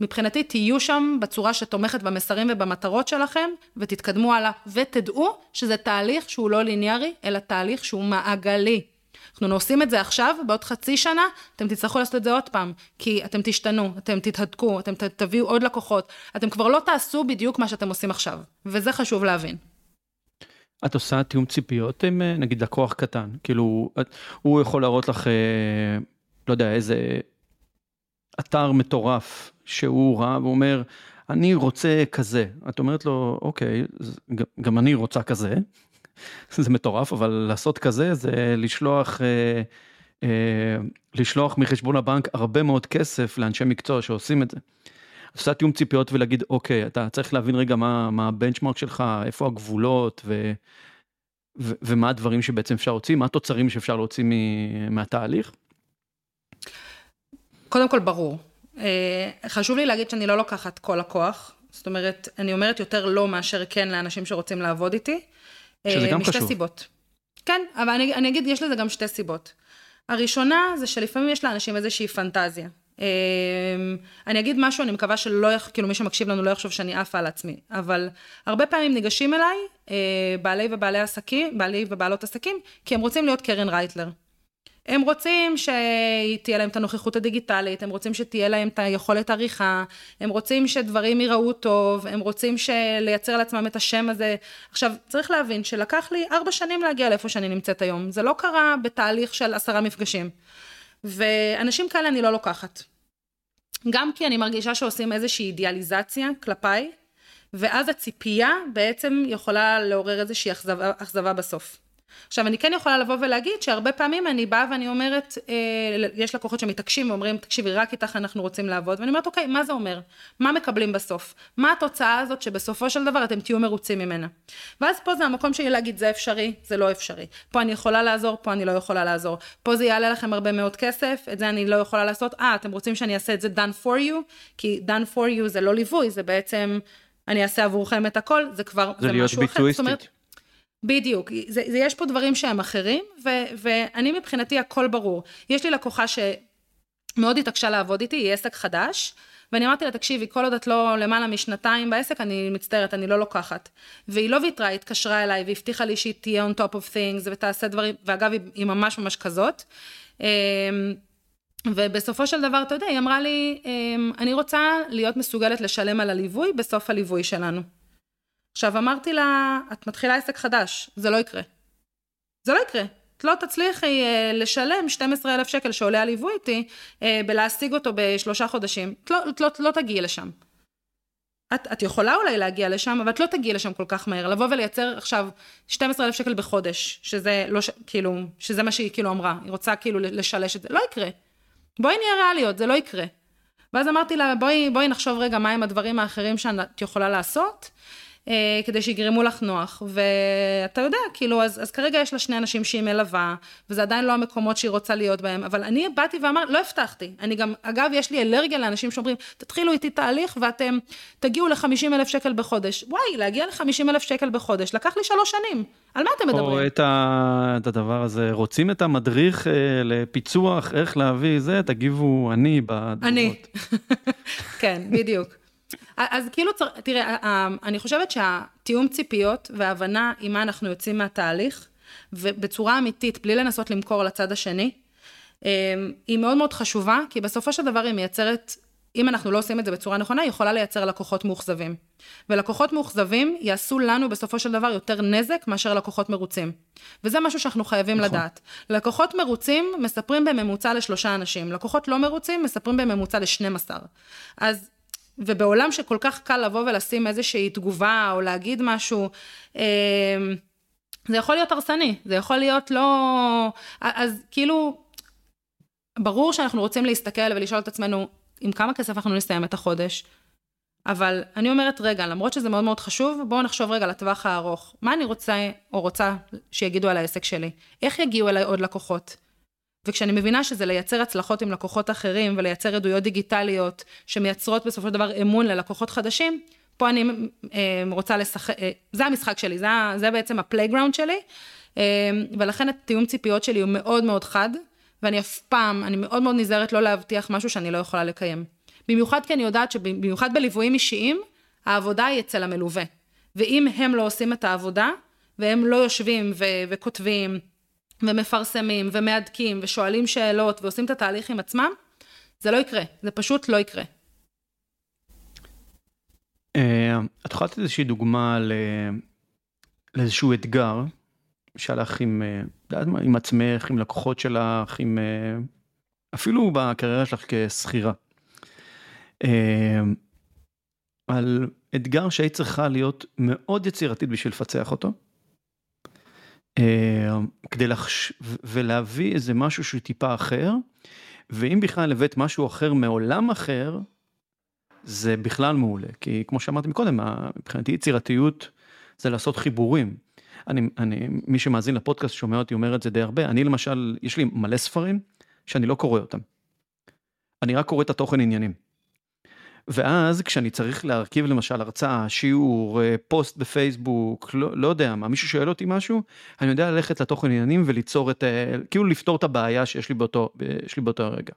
מבחינתי תהיו שם בצורה שתומכת במסרים ובמטרות שלכם, ותתקדמו הלאה, ותדעו שזה תהליך שהוא לא ליניארי, אלא תהליך שהוא מעגלי. אנחנו עושים את זה עכשיו, בעוד חצי שנה, אתם תצטרכו לעשות את זה עוד פעם, כי אתם תשתנו, אתם תתהדקו, אתם תביאו עוד לקוחות, אתם כבר לא תעשו בדיוק מה שאתם עושים עכשיו, וזה חשוב להבין. את עושה תיאום ציפיות עם נגיד לקוח קטן, כאילו, הוא יכול להראות לך, אה, לא יודע, איזה אתר מטורף שהוא רע והוא אומר, אני רוצה כזה. את אומרת לו, אוקיי, גם אני רוצה כזה. זה מטורף, אבל לעשות כזה זה לשלוח, אה, אה, לשלוח מחשבון הבנק הרבה מאוד כסף לאנשי מקצוע שעושים את זה. עושה תיאום ציפיות ולהגיד, אוקיי, אתה צריך להבין רגע מה, מה הבנצ'מרק שלך, איפה הגבולות ו, ו, ומה הדברים שבעצם אפשר להוציא, מה התוצרים שאפשר להוציא מהתהליך. קודם כל, ברור. אה, חשוב לי להגיד שאני לא לוקחת כל הכוח, זאת אומרת, אני אומרת יותר לא מאשר כן לאנשים שרוצים לעבוד איתי. שזה גם משתי חשוב. סיבות. כן, אבל אני, אני אגיד, יש לזה גם שתי סיבות. הראשונה זה שלפעמים יש לאנשים איזושהי פנטזיה. אני אגיד משהו, אני מקווה שלא, כאילו מי שמקשיב לנו לא יחשוב שאני עפה על עצמי, אבל הרבה פעמים ניגשים אליי בעלי ובעלי עסקים, בעלי ובעלות עסקים, כי הם רוצים להיות קרן רייטלר. הם רוצים שתהיה להם את הנוכחות הדיגיטלית, הם רוצים שתהיה להם את היכולת עריכה, הם רוצים שדברים ייראו טוב, הם רוצים לייצר לעצמם את השם הזה. עכשיו, צריך להבין שלקח לי ארבע שנים להגיע לאיפה שאני נמצאת היום, זה לא קרה בתהליך של עשרה מפגשים. ואנשים כאלה אני לא לוקחת. גם כי אני מרגישה שעושים איזושהי אידיאליזציה כלפיי, ואז הציפייה בעצם יכולה לעורר איזושהי אכזבה, אכזבה בסוף. עכשיו, אני כן יכולה לבוא ולהגיד שהרבה פעמים אני באה ואני אומרת, אה, יש לקוחות שמתעקשים ואומרים, תקשיבי, רק איתך אנחנו רוצים לעבוד, ואני אומרת, אוקיי, מה זה אומר? מה מקבלים בסוף? מה התוצאה הזאת שבסופו של דבר אתם תהיו מרוצים ממנה? ואז פה זה המקום שלי להגיד, זה אפשרי, זה לא אפשרי. פה אני יכולה לעזור, פה אני לא יכולה לעזור. פה זה יעלה לכם הרבה מאוד כסף, את זה אני לא יכולה לעשות. אה, אתם רוצים שאני אעשה את זה done for you? כי done for you זה לא ליווי, זה בעצם, אני אעשה עבורכם את הכל, זה כבר, זה, זה משהו אחר. זאת אומרת, בדיוק, זה, זה, יש פה דברים שהם אחרים, ו, ואני מבחינתי הכל ברור. יש לי לקוחה שמאוד התעקשה לעבוד איתי, היא עסק חדש, ואני אמרתי לה, תקשיבי, כל עוד את לא למעלה משנתיים בעסק, אני מצטערת, אני לא לוקחת. והיא לא ויתרה, היא התקשרה אליי והבטיחה לי שהיא תהיה on top of things ותעשה דברים, ואגב, היא, היא ממש ממש כזאת. אמ, ובסופו של דבר, אתה יודע, היא אמרה לי, אמ, אני רוצה להיות מסוגלת לשלם על הליווי בסוף הליווי שלנו. עכשיו אמרתי לה, את מתחילה עסק חדש, זה לא יקרה. זה לא יקרה. את לא תצליחי אה, לשלם 12 אלף שקל שעולה הליווי איתי, אה, בלהשיג אותו בשלושה חודשים. את לא, את לא, את לא תגיעי לשם. את, את יכולה אולי להגיע לשם, אבל את לא תגיעי לשם כל כך מהר. לבוא ולייצר עכשיו 12 אלף שקל בחודש, שזה לא, ש, כאילו, שזה מה שהיא כאילו אמרה, היא רוצה כאילו לשלש את זה, לא יקרה. בואי נהיה ריאליות, זה לא יקרה. ואז אמרתי לה, בואי, בואי נחשוב רגע מהם הדברים האחרים שאת יכולה לעשות. אה, כדי שיגרמו לך נוח, ואתה יודע, כאילו, אז, אז כרגע יש לה שני אנשים שהיא מלווה, וזה עדיין לא המקומות שהיא רוצה להיות בהם, אבל אני באתי ואמרתי, לא הבטחתי, אני גם, אגב, יש לי אלרגיה לאנשים שאומרים, תתחילו איתי תהליך ואתם תגיעו ל-50 אלף שקל בחודש. וואי, להגיע ל-50 אלף שקל בחודש, לקח לי שלוש שנים, על מה אתם מדברים? או את, ה, את הדבר הזה, רוצים את המדריך אה, לפיצוח, איך להביא זה, תגיבו אני בתגובות. אני, כן, בדיוק. אז כאילו, תראה, אני חושבת שהתיאום ציפיות וההבנה עם מה אנחנו יוצאים מהתהליך, ובצורה אמיתית, בלי לנסות למכור לצד השני, אמ, היא מאוד מאוד חשובה, כי בסופו של דבר היא מייצרת, אם אנחנו לא עושים את זה בצורה נכונה, היא יכולה לייצר לקוחות מאוכזבים. ולקוחות מאוכזבים יעשו לנו בסופו של דבר יותר נזק מאשר לקוחות מרוצים. וזה משהו שאנחנו חייבים נכון. לדעת. לקוחות מרוצים מספרים בממוצע לשלושה אנשים, לקוחות לא מרוצים מספרים בממוצע לשנים עשר. אז ובעולם שכל כך קל לבוא ולשים איזושהי תגובה או להגיד משהו, אמ, זה יכול להיות הרסני, זה יכול להיות לא... אז כאילו, ברור שאנחנו רוצים להסתכל ולשאול את עצמנו, עם כמה כסף אנחנו נסיים את החודש, אבל אני אומרת, רגע, למרות שזה מאוד מאוד חשוב, בואו נחשוב רגע לטווח הארוך. מה אני רוצה או רוצה שיגידו על העסק שלי? איך יגיעו אליי עוד לקוחות? וכשאני מבינה שזה לייצר הצלחות עם לקוחות אחרים ולייצר עדויות דיגיטליות שמייצרות בסופו של דבר אמון ללקוחות חדשים, פה אני אה, רוצה לשחק, אה, זה המשחק שלי, זה, זה בעצם ה playground שלי, אה, ולכן התיאום ציפיות שלי הוא מאוד מאוד חד, ואני אף פעם, אני מאוד מאוד נזהרת לא להבטיח משהו שאני לא יכולה לקיים. במיוחד כי אני יודעת שבמיוחד בליוויים אישיים, העבודה היא אצל המלווה. ואם הם לא עושים את העבודה, והם לא יושבים ו- וכותבים, ומפרסמים ומהדקים ושואלים שאלות ועושים את התהליך עם עצמם, זה לא יקרה, זה פשוט לא יקרה. אה, את יכולה לתת איזושהי דוגמה לאיזשהו אתגר שהלך עם, אה, עם עצמך, עם לקוחות שלך, עם, אה, אפילו בקריירה שלך כשכירה. על אתגר שהיית צריכה להיות מאוד יצירתית בשביל לפצח אותו. כדי לחש... ולהביא איזה משהו שהוא טיפה אחר, ואם בכלל הבאת משהו אחר מעולם אחר, זה בכלל מעולה, כי כמו שאמרתי מקודם, מבחינתי יצירתיות זה לעשות חיבורים. אני, אני, מי שמאזין לפודקאסט שומע אותי אומר את זה די הרבה, אני למשל, יש לי מלא ספרים שאני לא קורא אותם. אני רק קורא את התוכן עניינים. ואז כשאני צריך להרכיב למשל הרצאה, שיעור, אה, פוסט בפייסבוק, לא, לא יודע מה, מישהו שואל אותי משהו, אני יודע ללכת לתוכן עניינים וליצור את, אה, כאילו לפתור את הבעיה שיש לי באותו, שיש לי באותו הרגע.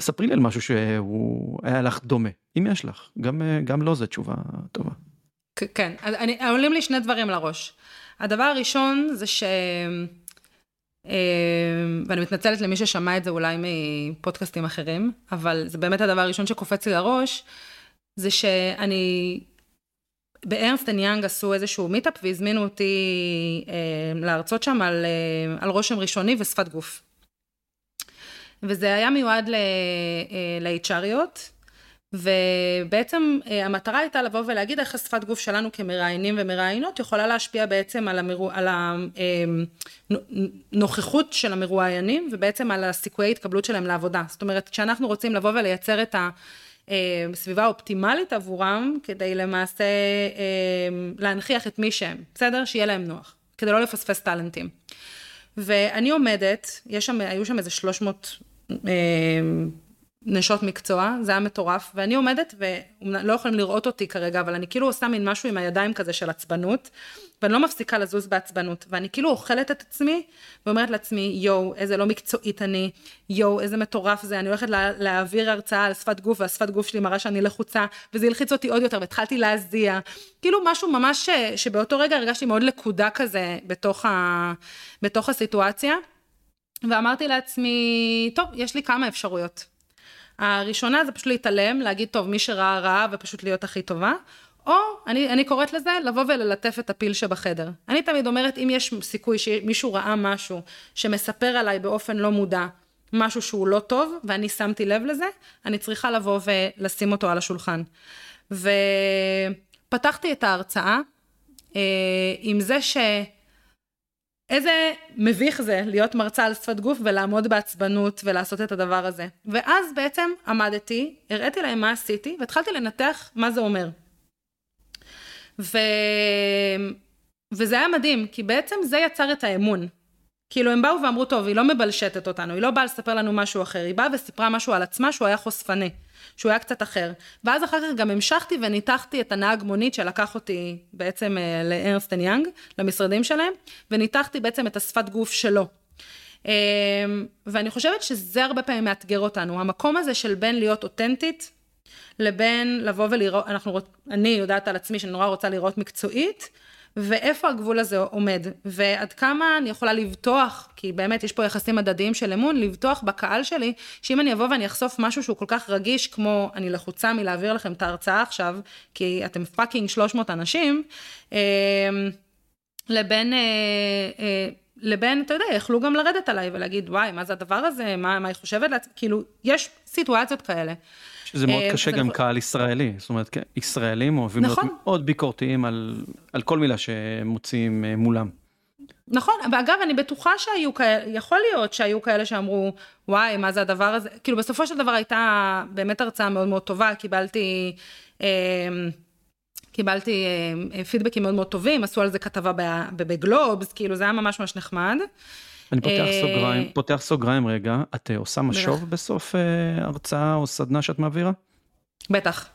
ספרי לי על משהו שהוא היה לך דומה, אם יש לך, גם, אה, גם לא זו תשובה טובה. כן, אני, עולים לי שני דברים לראש. הדבר הראשון זה ש... אמ, ואני מתנצלת למי ששמע את זה אולי מפודקאסטים אחרים, אבל זה באמת הדבר הראשון שקופץ לי לראש, זה שאני, ב Ernst and Young עשו איזשהו meetup והזמינו אותי אה, להרצות שם על, אה, על רושם ראשוני ושפת גוף. וזה היה מיועד ל-HRיות, אה, ובעצם אה, המטרה הייתה לבוא ולהגיד איך השפת גוף שלנו כמראיינים ומראיינות יכולה להשפיע בעצם על, המרו... על הנוכחות של המרואיינים ובעצם על הסיכויי התקבלות שלהם לעבודה. זאת אומרת, כשאנחנו רוצים לבוא ולייצר את הסביבה אה, האופטימלית עבורם, כדי למעשה אה, להנכיח את מי שהם, בסדר? שיהיה להם נוח, כדי לא לפספס טאלנטים. ואני עומדת, יש שם, היו שם איזה 300 נשות מקצוע, זה היה מטורף, ואני עומדת, ולא יכולים לראות אותי כרגע, אבל אני כאילו עושה מין משהו עם הידיים כזה של עצבנות, ואני לא מפסיקה לזוז בעצבנות, ואני כאילו אוכלת את עצמי, ואומרת לעצמי, יואו, איזה לא מקצועית אני, יואו, איזה מטורף זה, אני הולכת לה, להעביר הרצאה על שפת גוף, והשפת גוף שלי מראה שאני לחוצה, וזה הלחיץ אותי עוד יותר, והתחלתי להזיע, כאילו משהו ממש ש, שבאותו רגע הרגשתי מאוד לקודה כזה בתוך, ה, בתוך הסיטואציה, ואמרתי לעצמי, טוב, יש לי כמה אפשרויות. הראשונה זה פשוט להתעלם, להגיד, טוב, מי שראה ראה ופשוט להיות הכי טובה, או, אני, אני קוראת לזה, לבוא וללטף את הפיל שבחדר. אני תמיד אומרת, אם יש סיכוי שמישהו ראה משהו שמספר עליי באופן לא מודע, משהו שהוא לא טוב, ואני שמתי לב לזה, אני צריכה לבוא ולשים אותו על השולחן. ופתחתי את ההרצאה אה, עם זה ש... איזה מביך זה להיות מרצה על שפת גוף ולעמוד בעצבנות ולעשות את הדבר הזה. ואז בעצם עמדתי, הראיתי להם מה עשיתי והתחלתי לנתח מה זה אומר. ו... וזה היה מדהים, כי בעצם זה יצר את האמון. כאילו הם באו ואמרו, טוב, היא לא מבלשטת אותנו, היא לא באה לספר לנו משהו אחר, היא באה וסיפרה משהו על עצמה שהוא היה חושפני. שהוא היה קצת אחר. ואז אחר כך גם המשכתי וניתחתי את הנהג מונית שלקח אותי בעצם אה, לארנסטן יאנג, למשרדים שלהם, וניתחתי בעצם את השפת גוף שלו. אמ, ואני חושבת שזה הרבה פעמים מאתגר אותנו, המקום הזה של בין להיות אותנטית, לבין לבוא ולראות, אנחנו, אני יודעת על עצמי שאני נורא רוצה לראות מקצועית, ואיפה הגבול הזה עומד, ועד כמה אני יכולה לבטוח, כי באמת יש פה יחסים הדדיים של אמון, לבטוח בקהל שלי, שאם אני אבוא ואני אחשוף משהו שהוא כל כך רגיש, כמו אני לחוצה מלהעביר לכם את ההרצאה עכשיו, כי אתם פאקינג 300 אנשים, אה, לבין... אה, אה, לבין, אתה יודע, יכלו גם לרדת עליי ולהגיד, וואי, מה זה הדבר הזה, מה, מה היא חושבת לעצמי, כאילו, יש סיטואציות כאלה. שזה מאוד אה, קשה גם קהל ישראלי, זאת אומרת, כן, ישראלים אוהבים להיות נכון. מאוד ביקורתיים על כל מילה שמוציאים אה, מולם. נכון, ואגב, אני בטוחה שהיו כאלה, יכול להיות שהיו כאלה שאמרו, וואי, מה זה הדבר הזה? כאילו, בסופו של דבר הייתה באמת הרצאה מאוד מאוד טובה, קיבלתי... אה, קיבלתי פידבקים מאוד מאוד טובים, עשו על זה כתבה בגלובס, כאילו זה היה ממש ממש נחמד. אני פותח אה, סוגריים, פותח סוגריים רגע, את אה, עושה משוב בסוף אה, הרצאה או סדנה שאת מעבירה? בטח.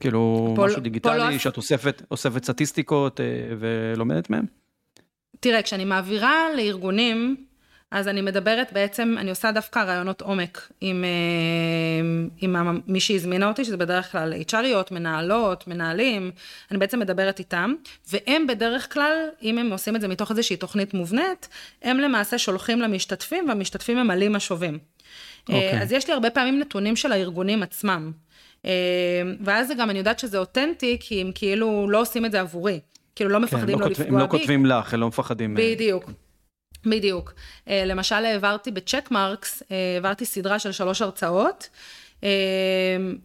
כאילו משהו דיגיטלי שאת אוספת, אוספת סטטיסטיקות ולומדת מהם? תראה, כשאני מעבירה לארגונים, אז אני מדברת בעצם, אני עושה דווקא רעיונות עומק עם, אה, עם מי שהזמינה אותי, שזה בדרך כלל HRיות, מנהלות, מנהלים, אני בעצם מדברת איתם, והם בדרך כלל, אם הם עושים את זה מתוך איזושהי תוכנית מובנית, הם למעשה שולחים למשתתפים, והמשתתפים ממלאים משובים. Okay. אה. אז יש לי הרבה פעמים נתונים של הארגונים עצמם. אה, ואז זה גם, אני יודעת שזה אותנטי, כי הם כאילו לא עושים את זה עבורי. כאילו לא כן, מפחדים כן, לא, לא לפגוע בי. הם לא כותבים לך, הם לא מפחדים. בדיוק. בדיוק. למשל העברתי בצ'ק מרקס, העברתי סדרה של שלוש הרצאות. אמ,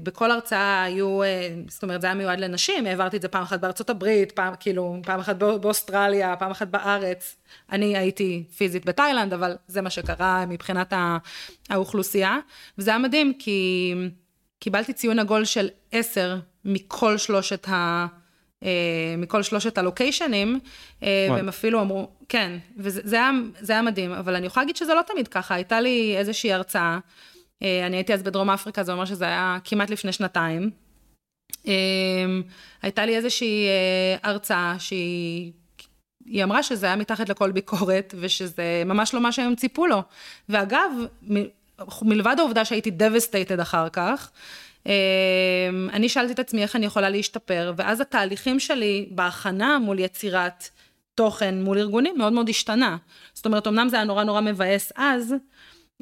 ובכל הרצאה היו, אה, זאת אומרת זה היה מיועד לנשים, העברתי את זה פעם אחת בארצות הברית, פעם כאילו, פעם אחת באוסטרליה, פעם אחת בארץ. אני הייתי פיזית בתאילנד, אבל זה מה שקרה מבחינת האוכלוסייה. וזה היה מדהים, כי קיבלתי ציון עגול של עשר מכל שלושת ה... אה, מכל שלושת הלוקיישנים, אה, והם אפילו אמרו, כן, וזה היה, היה מדהים, אבל אני יכולה להגיד שזה לא תמיד ככה, הייתה לי איזושהי הרצאה. אה, אני הייתי אז בדרום אפריקה, זה אומר שזה היה כמעט לפני שנתיים. הייתה לי איזושהי אה, הרצאה שהיא... היא אמרה שזה היה מתחת לכל ביקורת, ושזה ממש לא מה שהם ציפו לו. ואגב, מלבד העובדה שהייתי devastated אחר כך, אני שאלתי את עצמי איך אני יכולה להשתפר, ואז התהליכים שלי בהכנה מול יצירת תוכן מול ארגונים מאוד מאוד השתנה. זאת אומרת, אמנם זה היה נורא נורא מבאס אז,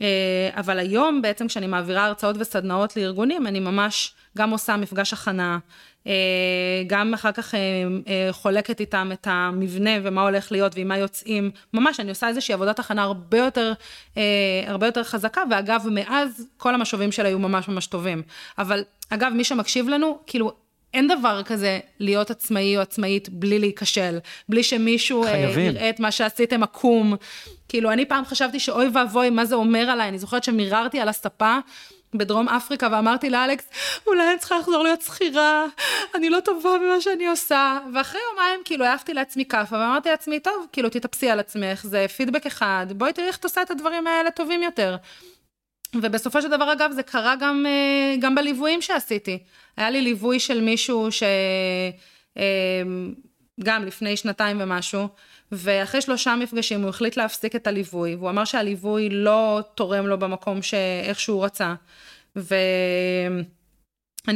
אה, אבל היום בעצם כשאני מעבירה הרצאות וסדנאות לארגונים, אני ממש גם עושה מפגש הכנה, אה, גם אחר כך אה, חולקת איתם את המבנה ומה הולך להיות ועם מה יוצאים, ממש אני עושה איזושהי עבודת הכנה הרבה יותר, הרבה יותר חזקה, ואגב, מאז כל המשובים שלה היו ממש ממש טובים. אבל אגב, מי שמקשיב לנו, כאילו, אין דבר כזה להיות עצמאי או עצמאית בלי להיכשל, בלי שמישהו חייבים. יראה את מה שעשיתם עקום. כאילו, אני פעם חשבתי שאוי ואבוי, מה זה אומר עליי? אני זוכרת שמיררתי על הספה בדרום אפריקה ואמרתי לאלכס, אולי אני צריכה לחזור להיות שכירה, אני לא טובה במה שאני עושה. ואחרי יומיים כאילו העפתי לעצמי כאפה ואמרתי לעצמי, טוב, כאילו תתאפסי על עצמך, זה פידבק אחד, בואי תראי איך את עושה את הדברים האלה טובים יותר. ובסופו של דבר, אגב, זה קרה גם, אה, גם בליוויים שעשיתי. היה לי ליווי של מישהו ש... אה, גם לפני שנתיים ומשהו, ואחרי שלושה מפגשים הוא החליט להפסיק את הליווי, והוא אמר שהליווי לא תורם לו במקום שאיך שהוא רצה. ואני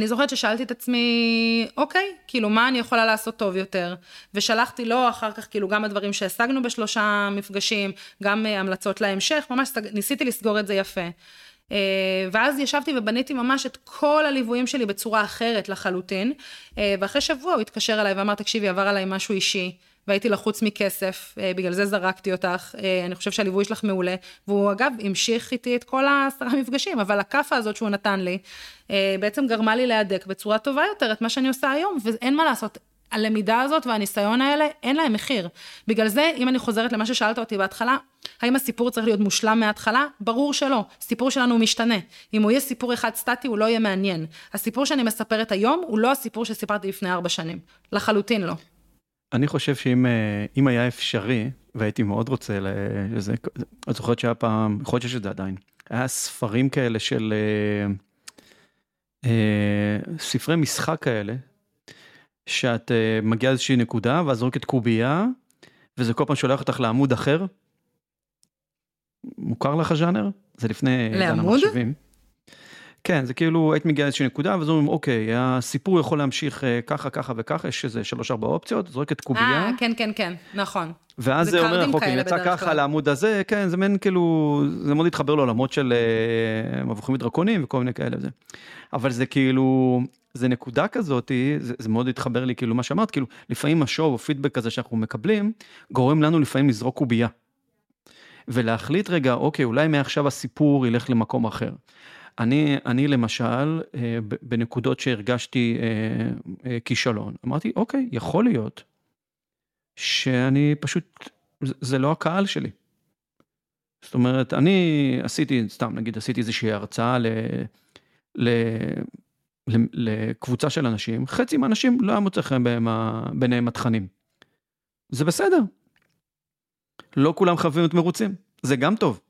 זוכרת ששאלתי את עצמי, אוקיי, כאילו מה אני יכולה לעשות טוב יותר? ושלחתי לו אחר כך כאילו גם הדברים שהשגנו בשלושה מפגשים, גם המלצות להמשך, ממש ניסיתי לסגור את זה יפה. אה, ואז ישבתי ובניתי ממש את כל הליוויים שלי בצורה אחרת לחלוטין, אה, ואחרי שבוע הוא התקשר אליי ואמר, תקשיבי, עבר עליי משהו אישי. והייתי לחוץ מכסף, אה, בגלל זה זרקתי אותך, אני חושב שהליווי שלך מעולה. והוא אגב המשיך איתי את כל העשרה מפגשים, אבל הכאפה הזאת שהוא נתן לי, בעצם גרמה לי להדק בצורה טובה יותר את מה שאני עושה היום, ואין מה לעשות, הלמידה הזאת והניסיון האלה, אין להם מחיר. בגלל זה, אם אני חוזרת למה ששאלת אותי בהתחלה, האם הסיפור צריך להיות מושלם מההתחלה? ברור שלא. הסיפור שלנו משתנה. אם הוא יהיה סיפור אחד סטטי, הוא לא יהיה מעניין. הסיפור שאני מספרת היום, הוא לא הסיפור שסיפרתי לפני ארבע שנים. לחלוטין לא. אני חושב שאם אה, היה אפשרי, והייתי מאוד רוצה לזה, את זוכרת שהיה פעם, יכול להיות שיש את זה עדיין, היה ספרים כאלה של, אה, אה, ספרי משחק כאלה, שאת uh, מגיעה לאיזושהי נקודה ואז זורקת קובייה וזה כל פעם שולח אותך לעמוד אחר. מוכר לך הז'אנר? זה לפני עידן המחשבים. כן זה כאילו היית מגיעה לאיזושהי נקודה ואז אומרים אוקיי הסיפור יכול להמשיך uh, ככה ככה וככה יש איזה שלוש ארבע אופציות זורקת קובייה. אה כן כן כן נכון. ואז זה, זה אומר לך אוקיי יצא ככה. לעמוד הזה כן זה מעין כאילו זה מאוד התחבר לעולמות של מבוכים ודרקונים וכל מיני כאלה וזה. אבל זה כאילו זה נקודה כזאת, זה, זה מאוד התחבר לי כאילו מה שאמרת, כאילו לפעמים השואו או פידבק כזה שאנחנו מקבלים, גורם לנו לפעמים לזרוק קובייה. ולהחליט רגע, אוקיי, אולי מעכשיו הסיפור ילך למקום אחר. אני, אני למשל, אה, בנקודות שהרגשתי אה, אה, כישלון, אמרתי, אוקיי, יכול להיות שאני פשוט, זה לא הקהל שלי. זאת אומרת, אני עשיתי, סתם נגיד, עשיתי איזושהי הרצאה ל... ל לקבוצה של אנשים, חצי מהאנשים לא היה מוצא חן ביניהם התכנים. זה בסדר. לא כולם חייבים להיות מרוצים, זה גם טוב.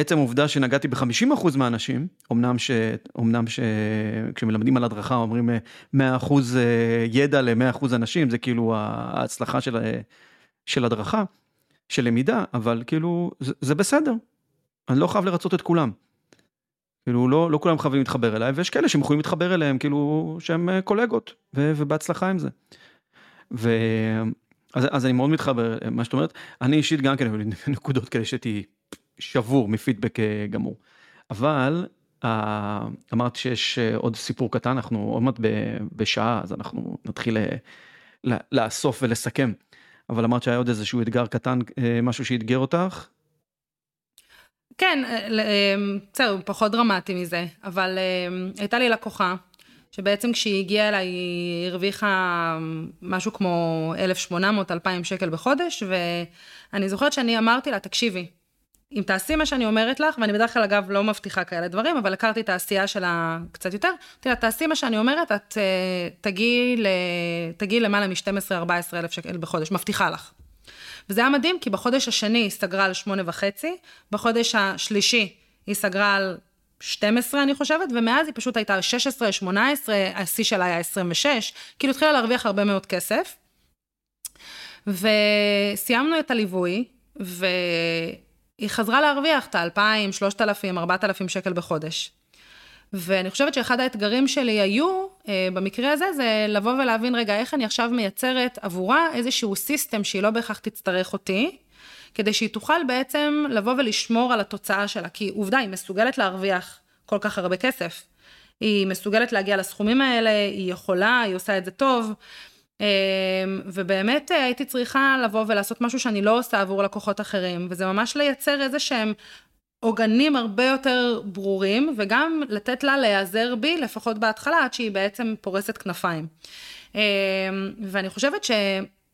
עצם העובדה שנגעתי ב-50% מהאנשים, אמנם, ש... אמנם שכשמלמדים על הדרכה אומרים 100% אה, ידע ל-100% אנשים, זה כאילו ההצלחה של, של הדרכה, של למידה, אבל כאילו זה, זה בסדר. אני לא חייב לרצות את כולם. כאילו לא, לא כולם חייבים להתחבר אליי, ויש כאלה שהם יכולים להתחבר אליהם, כאילו שהם אה, קולגות, ו, ובהצלחה עם זה. ו... אז, אז אני מאוד מתחבר מה שאת אומרת, אני אישית גם כן, נקודות כאלה שהייתי שבור מפידבק אה, גמור. אבל אה, אמרת שיש עוד סיפור קטן, אנחנו עוד מעט בשעה, אז אנחנו נתחיל לאסוף ולסכם. אבל אמרת שהיה עוד איזשהו אתגר קטן, משהו שאתגר אותך. כן, בסדר, פחות דרמטי מזה, אבל הייתה לי לקוחה שבעצם כשהיא הגיעה אליי היא הרוויחה משהו כמו 1,800-2,000 שקל בחודש, ואני זוכרת שאני אמרתי לה, תקשיבי, אם תעשי מה שאני אומרת לך, ואני בדרך כלל אגב לא מבטיחה כאלה דברים, אבל הכרתי את העשייה שלה קצת יותר, אמרתי לה, תעשי מה שאני אומרת, את תגיעי, תגיעי למעלה מ-12-14 אלף שקל בחודש, מבטיחה לך. וזה היה מדהים, כי בחודש השני היא סגרה על שמונה וחצי, בחודש השלישי היא סגרה על 12 אני חושבת, ומאז היא פשוט הייתה 16, 18, השיא שלה היה 26, כאילו התחילה להרוויח הרבה מאוד כסף. וסיימנו את הליווי, והיא חזרה להרוויח את ה-2,000, 3,000, 4,000 שקל בחודש. ואני חושבת שאחד האתגרים שלי היו, אה, במקרה הזה, זה לבוא ולהבין, רגע, איך אני עכשיו מייצרת עבורה איזשהו סיסטם שהיא לא בהכרח תצטרך אותי, כדי שהיא תוכל בעצם לבוא ולשמור על התוצאה שלה, כי עובדה, היא מסוגלת להרוויח כל כך הרבה כסף. היא מסוגלת להגיע לסכומים האלה, היא יכולה, היא עושה את זה טוב. אמ, ובאמת אה, הייתי צריכה לבוא ולעשות משהו שאני לא עושה עבור לקוחות אחרים, וזה ממש לייצר איזה שהם עוגנים הרבה יותר ברורים, וגם לתת לה להיעזר בי, לפחות בהתחלה, עד שהיא בעצם פורסת כנפיים. אמ, ואני חושבת ש...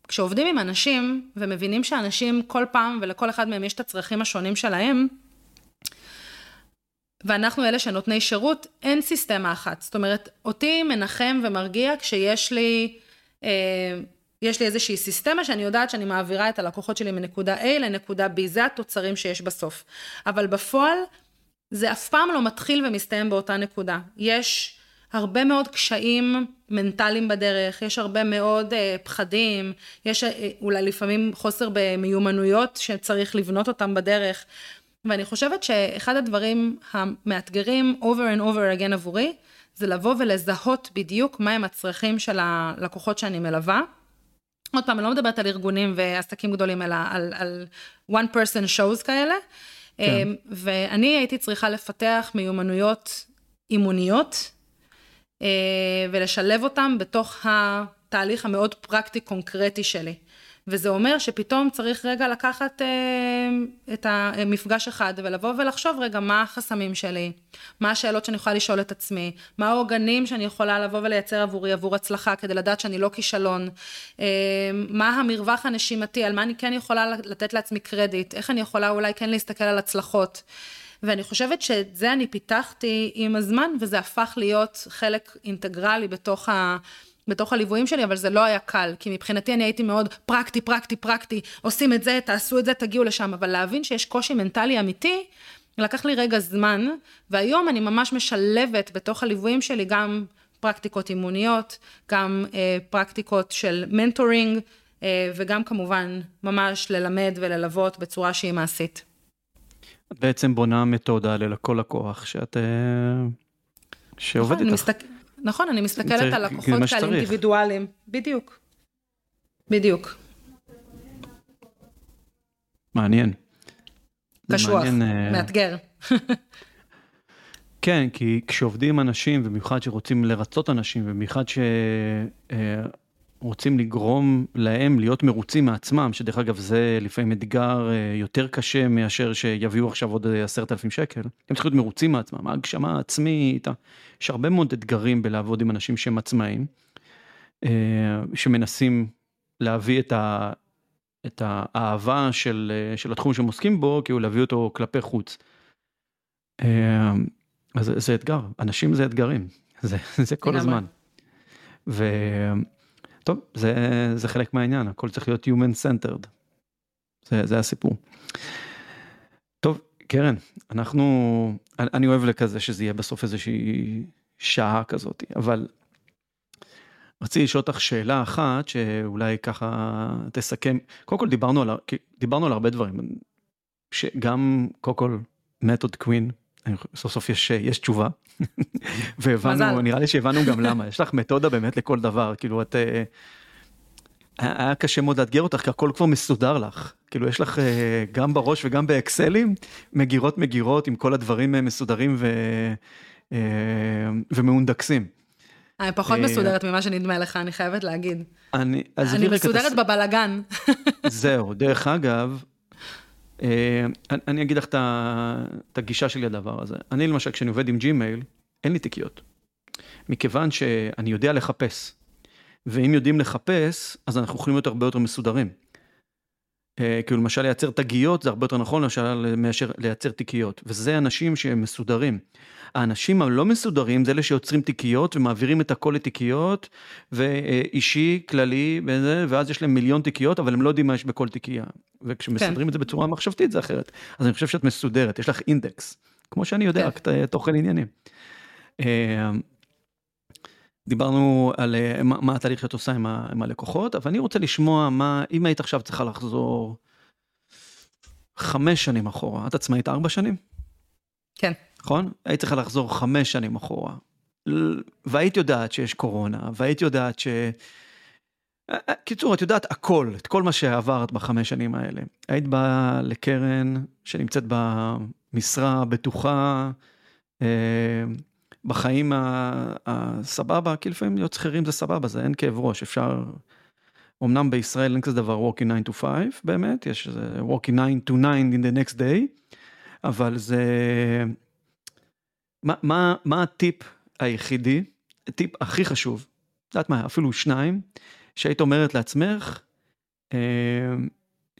כשעובדים עם אנשים ומבינים שאנשים כל פעם ולכל אחד מהם יש את הצרכים השונים שלהם, ואנחנו אלה שנותני שירות, אין סיסטמה אחת. זאת אומרת, אותי מנחם ומרגיע כשיש לי, אה, יש לי איזושהי סיסטמה שאני יודעת שאני מעבירה את הלקוחות שלי מנקודה A לנקודה B, זה התוצרים שיש בסוף. אבל בפועל, זה אף פעם לא מתחיל ומסתיים באותה נקודה. יש הרבה מאוד קשיים מנטליים בדרך, יש הרבה מאוד אה, פחדים, יש אה, אולי לפעמים חוסר במיומנויות שצריך לבנות אותם בדרך. ואני חושבת שאחד הדברים המאתגרים over and over again עבורי, זה לבוא ולזהות בדיוק מהם הצרכים של הלקוחות שאני מלווה. עוד פעם, אני לא מדברת על ארגונים ועסקים גדולים, אלא על, על one person shows כאלה. כן. אמ, ואני הייתי צריכה לפתח מיומנויות אימוניות, אה, ולשלב אותם בתוך התהליך המאוד פרקטי קונקרטי שלי. וזה אומר שפתאום צריך רגע לקחת אה, את המפגש אחד ולבוא ולחשוב רגע מה החסמים שלי, מה השאלות שאני יכולה לשאול את עצמי, מה העוגנים שאני יכולה לבוא ולייצר עבורי עבור הצלחה כדי לדעת שאני לא כישלון, אה, מה המרווח הנשימתי, על מה אני כן יכולה לתת לעצמי קרדיט, איך אני יכולה אולי כן להסתכל על הצלחות. ואני חושבת שאת זה אני פיתחתי עם הזמן וזה הפך להיות חלק אינטגרלי בתוך ה... בתוך הליוויים שלי, אבל זה לא היה קל, כי מבחינתי אני הייתי מאוד פרקטי, פרקטי, פרקטי, עושים את זה, תעשו את זה, תגיעו לשם, אבל להבין שיש קושי מנטלי אמיתי, לקח לי רגע זמן, והיום אני ממש משלבת בתוך הליוויים שלי גם פרקטיקות אימוניות, גם אה, פרקטיקות של מנטורינג, אה, וגם כמובן ממש ללמד וללוות בצורה שהיא מעשית. את בעצם בונה מתודה לכל לקוח שאת... אה, שעובד נכון, איתך. מסתכל... נכון, אני מסתכלת על לקוחות כאלה אינדיבידואלים. בדיוק. בדיוק. מעניין. קשוח, מעניין, אה, מאתגר. כן, כי כשעובדים עם אנשים, ובמיוחד שרוצים לרצות אנשים, ובמיוחד שרוצים אה, לגרום להם להיות מרוצים מעצמם, שדרך אגב זה לפעמים אתגר אה, יותר קשה מאשר שיביאו עכשיו עוד עשרת אלפים שקל, הם צריכים להיות מרוצים מעצמם, ההגשמה העצמית, יש הרבה מאוד אתגרים בלעבוד עם אנשים שהם עצמאים, אה, שמנסים להביא את, ה, את האהבה של, של התחום שהם עוסקים בו, כאילו להביא אותו כלפי חוץ. אה, אז זה, אתגר, אנשים זה אתגרים, זה, זה כל הזמן. וטוב, זה, זה חלק מהעניין, הכל צריך להיות Human Centered. זה, זה הסיפור. טוב, קרן, אנחנו, אני אוהב לכזה שזה יהיה בסוף איזושהי שעה כזאת, אבל רציתי לשאול אותך שאלה אחת שאולי ככה תסכם, קודם כל דיברנו על, דיברנו על הרבה דברים, שגם קודם כל מתוד קווין, סוף סוף יש, יש תשובה, והבנו, נראה לי שהבנו גם למה, יש לך מתודה באמת לכל דבר, כאילו את... אה, היה קשה מאוד לאתגר אותך, כי הכל כבר מסודר לך. כאילו, יש לך אה, גם בראש וגם באקסלים, מגירות מגירות עם כל הדברים אה, מסודרים ו... ומהונדקסים. אני פחות אה, מסודרת ממה שנדמה לך, אני חייבת להגיד. אני, אני את מסודרת הס- בבלגן. זהו, דרך אגב, אה, אני- אני אגיד לך את הגישה שלי לדבר הזה. אני למשל, כשאני עובד עם ג'ימייל, אין לי תיקיות. מכיוון שאני יודע לחפש, ואם יודעים לחפש, אז אנחנו יכולים להיות הרבה יותר מסודרים. אה, כאילו למשל לייצר תגיות זה הרבה יותר נכון למשל מאשר לייצר תיקיות, וזה אנשים שהם מסודרים. האנשים הלא מסודרים זה אלה שיוצרים תיקיות ומעבירים את הכל לתיקיות, ואישי, כללי, וזה, ואז יש להם מיליון תיקיות, אבל הם לא יודעים מה יש בכל תיקייה. וכשמסדרים את זה בצורה מחשבתית זה אחרת. אז אני חושב שאת מסודרת, יש לך אינדקס, כמו שאני יודע, כן. ת- תוכן עניינים. דיברנו על אה, מה, מה התהליך שאת עושה עם, ה, עם הלקוחות, אבל אני רוצה לשמוע מה, אם היית עכשיו צריכה לחזור חמש שנים אחורה, את עצמאית ארבע שנים, כן. נכון? היית צריכה לחזור חמש שנים אחורה, והיית יודעת שיש קורונה, והיית יודעת ש... אה, אה, קיצור, את יודעת הכל, את כל מה שעברת בחמש שנים האלה. היית באה לקרן שנמצאת במשרה הבטוחה, בחיים הסבבה, כי לפעמים להיות שכירים זה סבבה, זה אין כאב ראש, אפשר... אמנם בישראל אין כזה דבר working 9 to 5 באמת, יש איזה working 9 to 9 in the next day, אבל זה... מה, מה, מה הטיפ היחידי, הטיפ הכי חשוב, את יודעת מה, אפילו שניים, שהיית אומרת לעצמך, אה,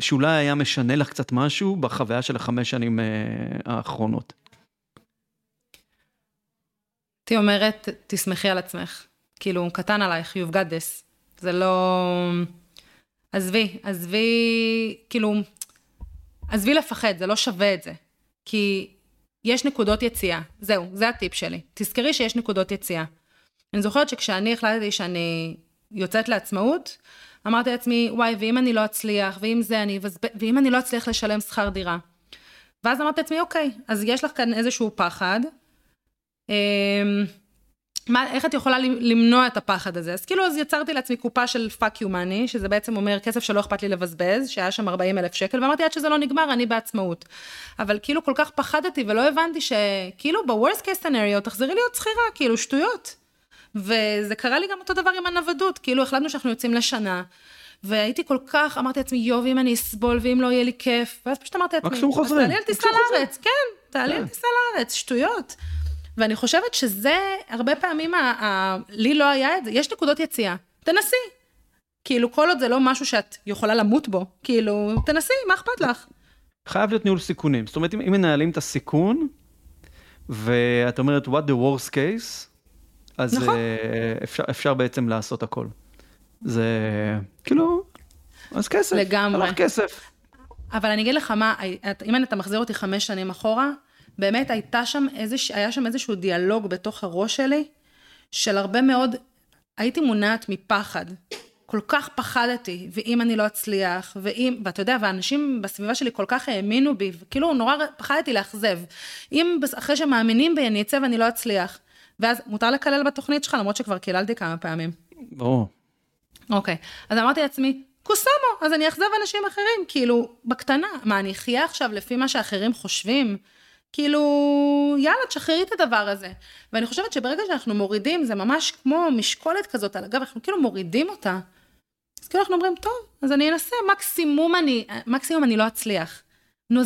שאולי היה משנה לך קצת משהו בחוויה של החמש שנים אה, האחרונות. הייתי אומרת, תסמכי על עצמך. כאילו, קטן עלייך, you've got this. זה לא... עזבי, עזבי, כאילו, עזבי לפחד, זה לא שווה את זה. כי יש נקודות יציאה. זהו, זה הטיפ שלי. תזכרי שיש נקודות יציאה. אני זוכרת שכשאני החלטתי שאני יוצאת לעצמאות, אמרתי לעצמי, וואי, ואם אני לא אצליח, ואם זה אני, ואם אני לא אצליח לשלם שכר דירה. ואז אמרתי לעצמי, אוקיי, אז יש לך כאן איזשהו פחד. אמ, מה, איך את יכולה למנוע את הפחד הזה? אז כאילו, אז יצרתי לעצמי קופה של fuck you money, שזה בעצם אומר כסף שלא אכפת לי לבזבז, שהיה שם 40 אלף שקל, ואמרתי עד שזה לא נגמר, אני בעצמאות. אבל כאילו כל כך פחדתי ולא הבנתי שכאילו ב-worst case scenario תחזרי להיות שכירה, כאילו שטויות. וזה קרה לי גם אותו דבר עם הנוודות, כאילו החלטנו שאנחנו יוצאים לשנה, והייתי כל כך, אמרתי לעצמי, יואו, ואם אני אסבול, ואם לא יהיה לי כיף, ואז פשוט אמרתי לעצמי, מקסימום חוזרים, תעלי על טיסה. לארץ, כן, תעלי על כן. טיסה לארץ, שטויות. ואני חושבת שזה, הרבה פעמים, ה, ה, לי לא היה את זה, יש נקודות יציאה, תנסי. כאילו, כל עוד זה לא משהו שאת יכולה למות בו, כאילו, תנסי, מה אכפת לך? חייב להיות ניהול סיכונים, זאת אומרת אם, אם מנהלים את הסיכון, ואת אומרת what the worst case, אז נכון. אה, אפשר, אפשר בעצם לעשות הכל. זה כאילו, אז כסף, לגמרי. הלך כסף. אבל אני אגיד לך מה, אם אתה מחזיר אותי חמש שנים אחורה, באמת הייתה שם איזוש, היה שם איזשהו דיאלוג בתוך הראש שלי, של הרבה מאוד, הייתי מונעת מפחד. כל כך פחדתי, ואם אני לא אצליח, ואם, ואתה יודע, ואנשים בסביבה שלי כל כך האמינו בי, וכאילו נורא פחדתי לאכזב. אם אחרי שמאמינים בי אני אצא ואני לא אצליח. ואז מותר לקלל בתוכנית שלך, למרות שכבר קיללתי כמה פעמים. ברור. אוקיי, אז אמרתי לעצמי, קוסומו, אז אני אאכזב אנשים אחרים, כאילו, בקטנה. מה, אני אחיה עכשיו לפי מה שאחרים חושבים? כאילו, יאללה, תשחררי את הדבר הזה. ואני חושבת שברגע שאנחנו מורידים, זה ממש כמו משקולת כזאת על הגב, אנחנו כאילו מורידים אותה. אז כאילו אנחנו אומרים, טוב, אז אני אנסה, מקסימום אני, מקסימום אני לא אצליח. נו,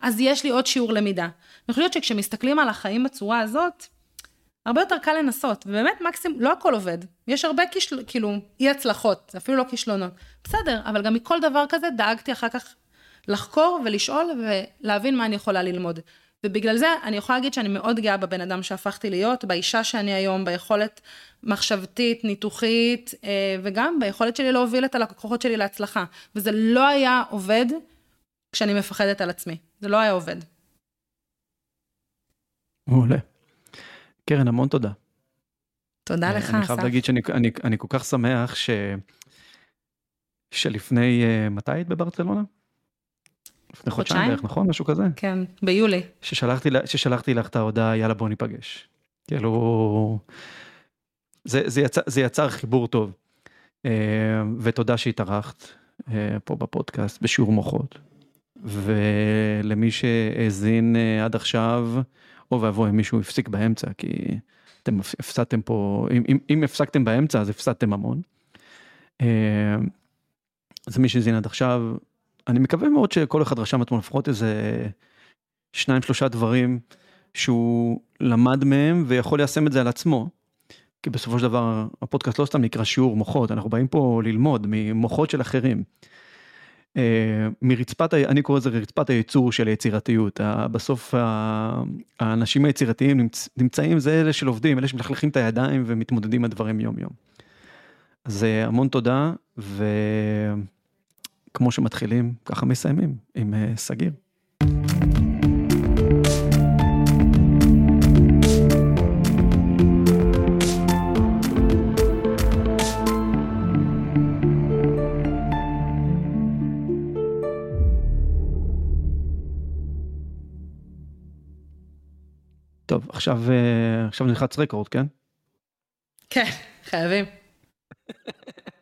אז יש לי עוד שיעור למידה. אני חושבת שכשמסתכלים על החיים בצורה הזאת, הרבה יותר קל לנסות, ובאמת מקסימום, לא הכל עובד. יש הרבה כישל... כאילו, אי הצלחות, אפילו לא כישלונות. בסדר, אבל גם מכל דבר כזה דאגתי אחר כך לחקור ולשאול ולהבין מה אני יכולה ללמוד. ובגלל זה אני יכולה להגיד שאני מאוד גאה בבן אדם שהפכתי להיות, באישה שאני היום, ביכולת מחשבתית, ניתוחית, אה, וגם ביכולת שלי להוביל את הלקוחות שלי להצלחה. וזה לא היה עובד כשאני מפחדת על עצמי. זה לא היה עובד. מעולה. קרן, המון תודה. תודה לך, אה, אני חייב אסף. להגיד שאני אני, אני כל כך שמח ש... שלפני, אה, מתי היית בברצלונה? לפני חודשיים? בערך, נכון? משהו כזה? כן, ביולי. ששלחתי, ששלחתי לך את ההודעה, יאללה בוא ניפגש. כאילו, זה, זה, יצר, זה יצר חיבור טוב. אה, ותודה שהתארחת אה, פה בפודקאסט בשיעור מוחות. ולמי שהאזין אה, עד עכשיו, או ואבוי אם מישהו הפסיק באמצע, כי אתם הפסדתם פה, אם, אם, אם הפסקתם באמצע אז הפסדתם המון. אז מי שהזין עד עכשיו, אני מקווה מאוד שכל אחד רשם אתמול לפחות איזה שניים שלושה דברים שהוא למד מהם ויכול ליישם את זה על עצמו. כי בסופו של דבר הפודקאסט לא סתם נקרא שיעור מוחות, אנחנו באים פה ללמוד ממוחות של אחרים. מרצפת, אני קורא לזה רצפת הייצור של היצירתיות, בסוף האנשים היצירתיים נמצאים, זה אלה של עובדים, אלה שמלכלכים את הידיים ומתמודדים עם הדברים יום יום. אז המון תודה, וכמו שמתחילים, ככה מסיימים עם סגיר. טוב, עכשיו, עכשיו נלחץ רקורד, כן? כן, חייבים.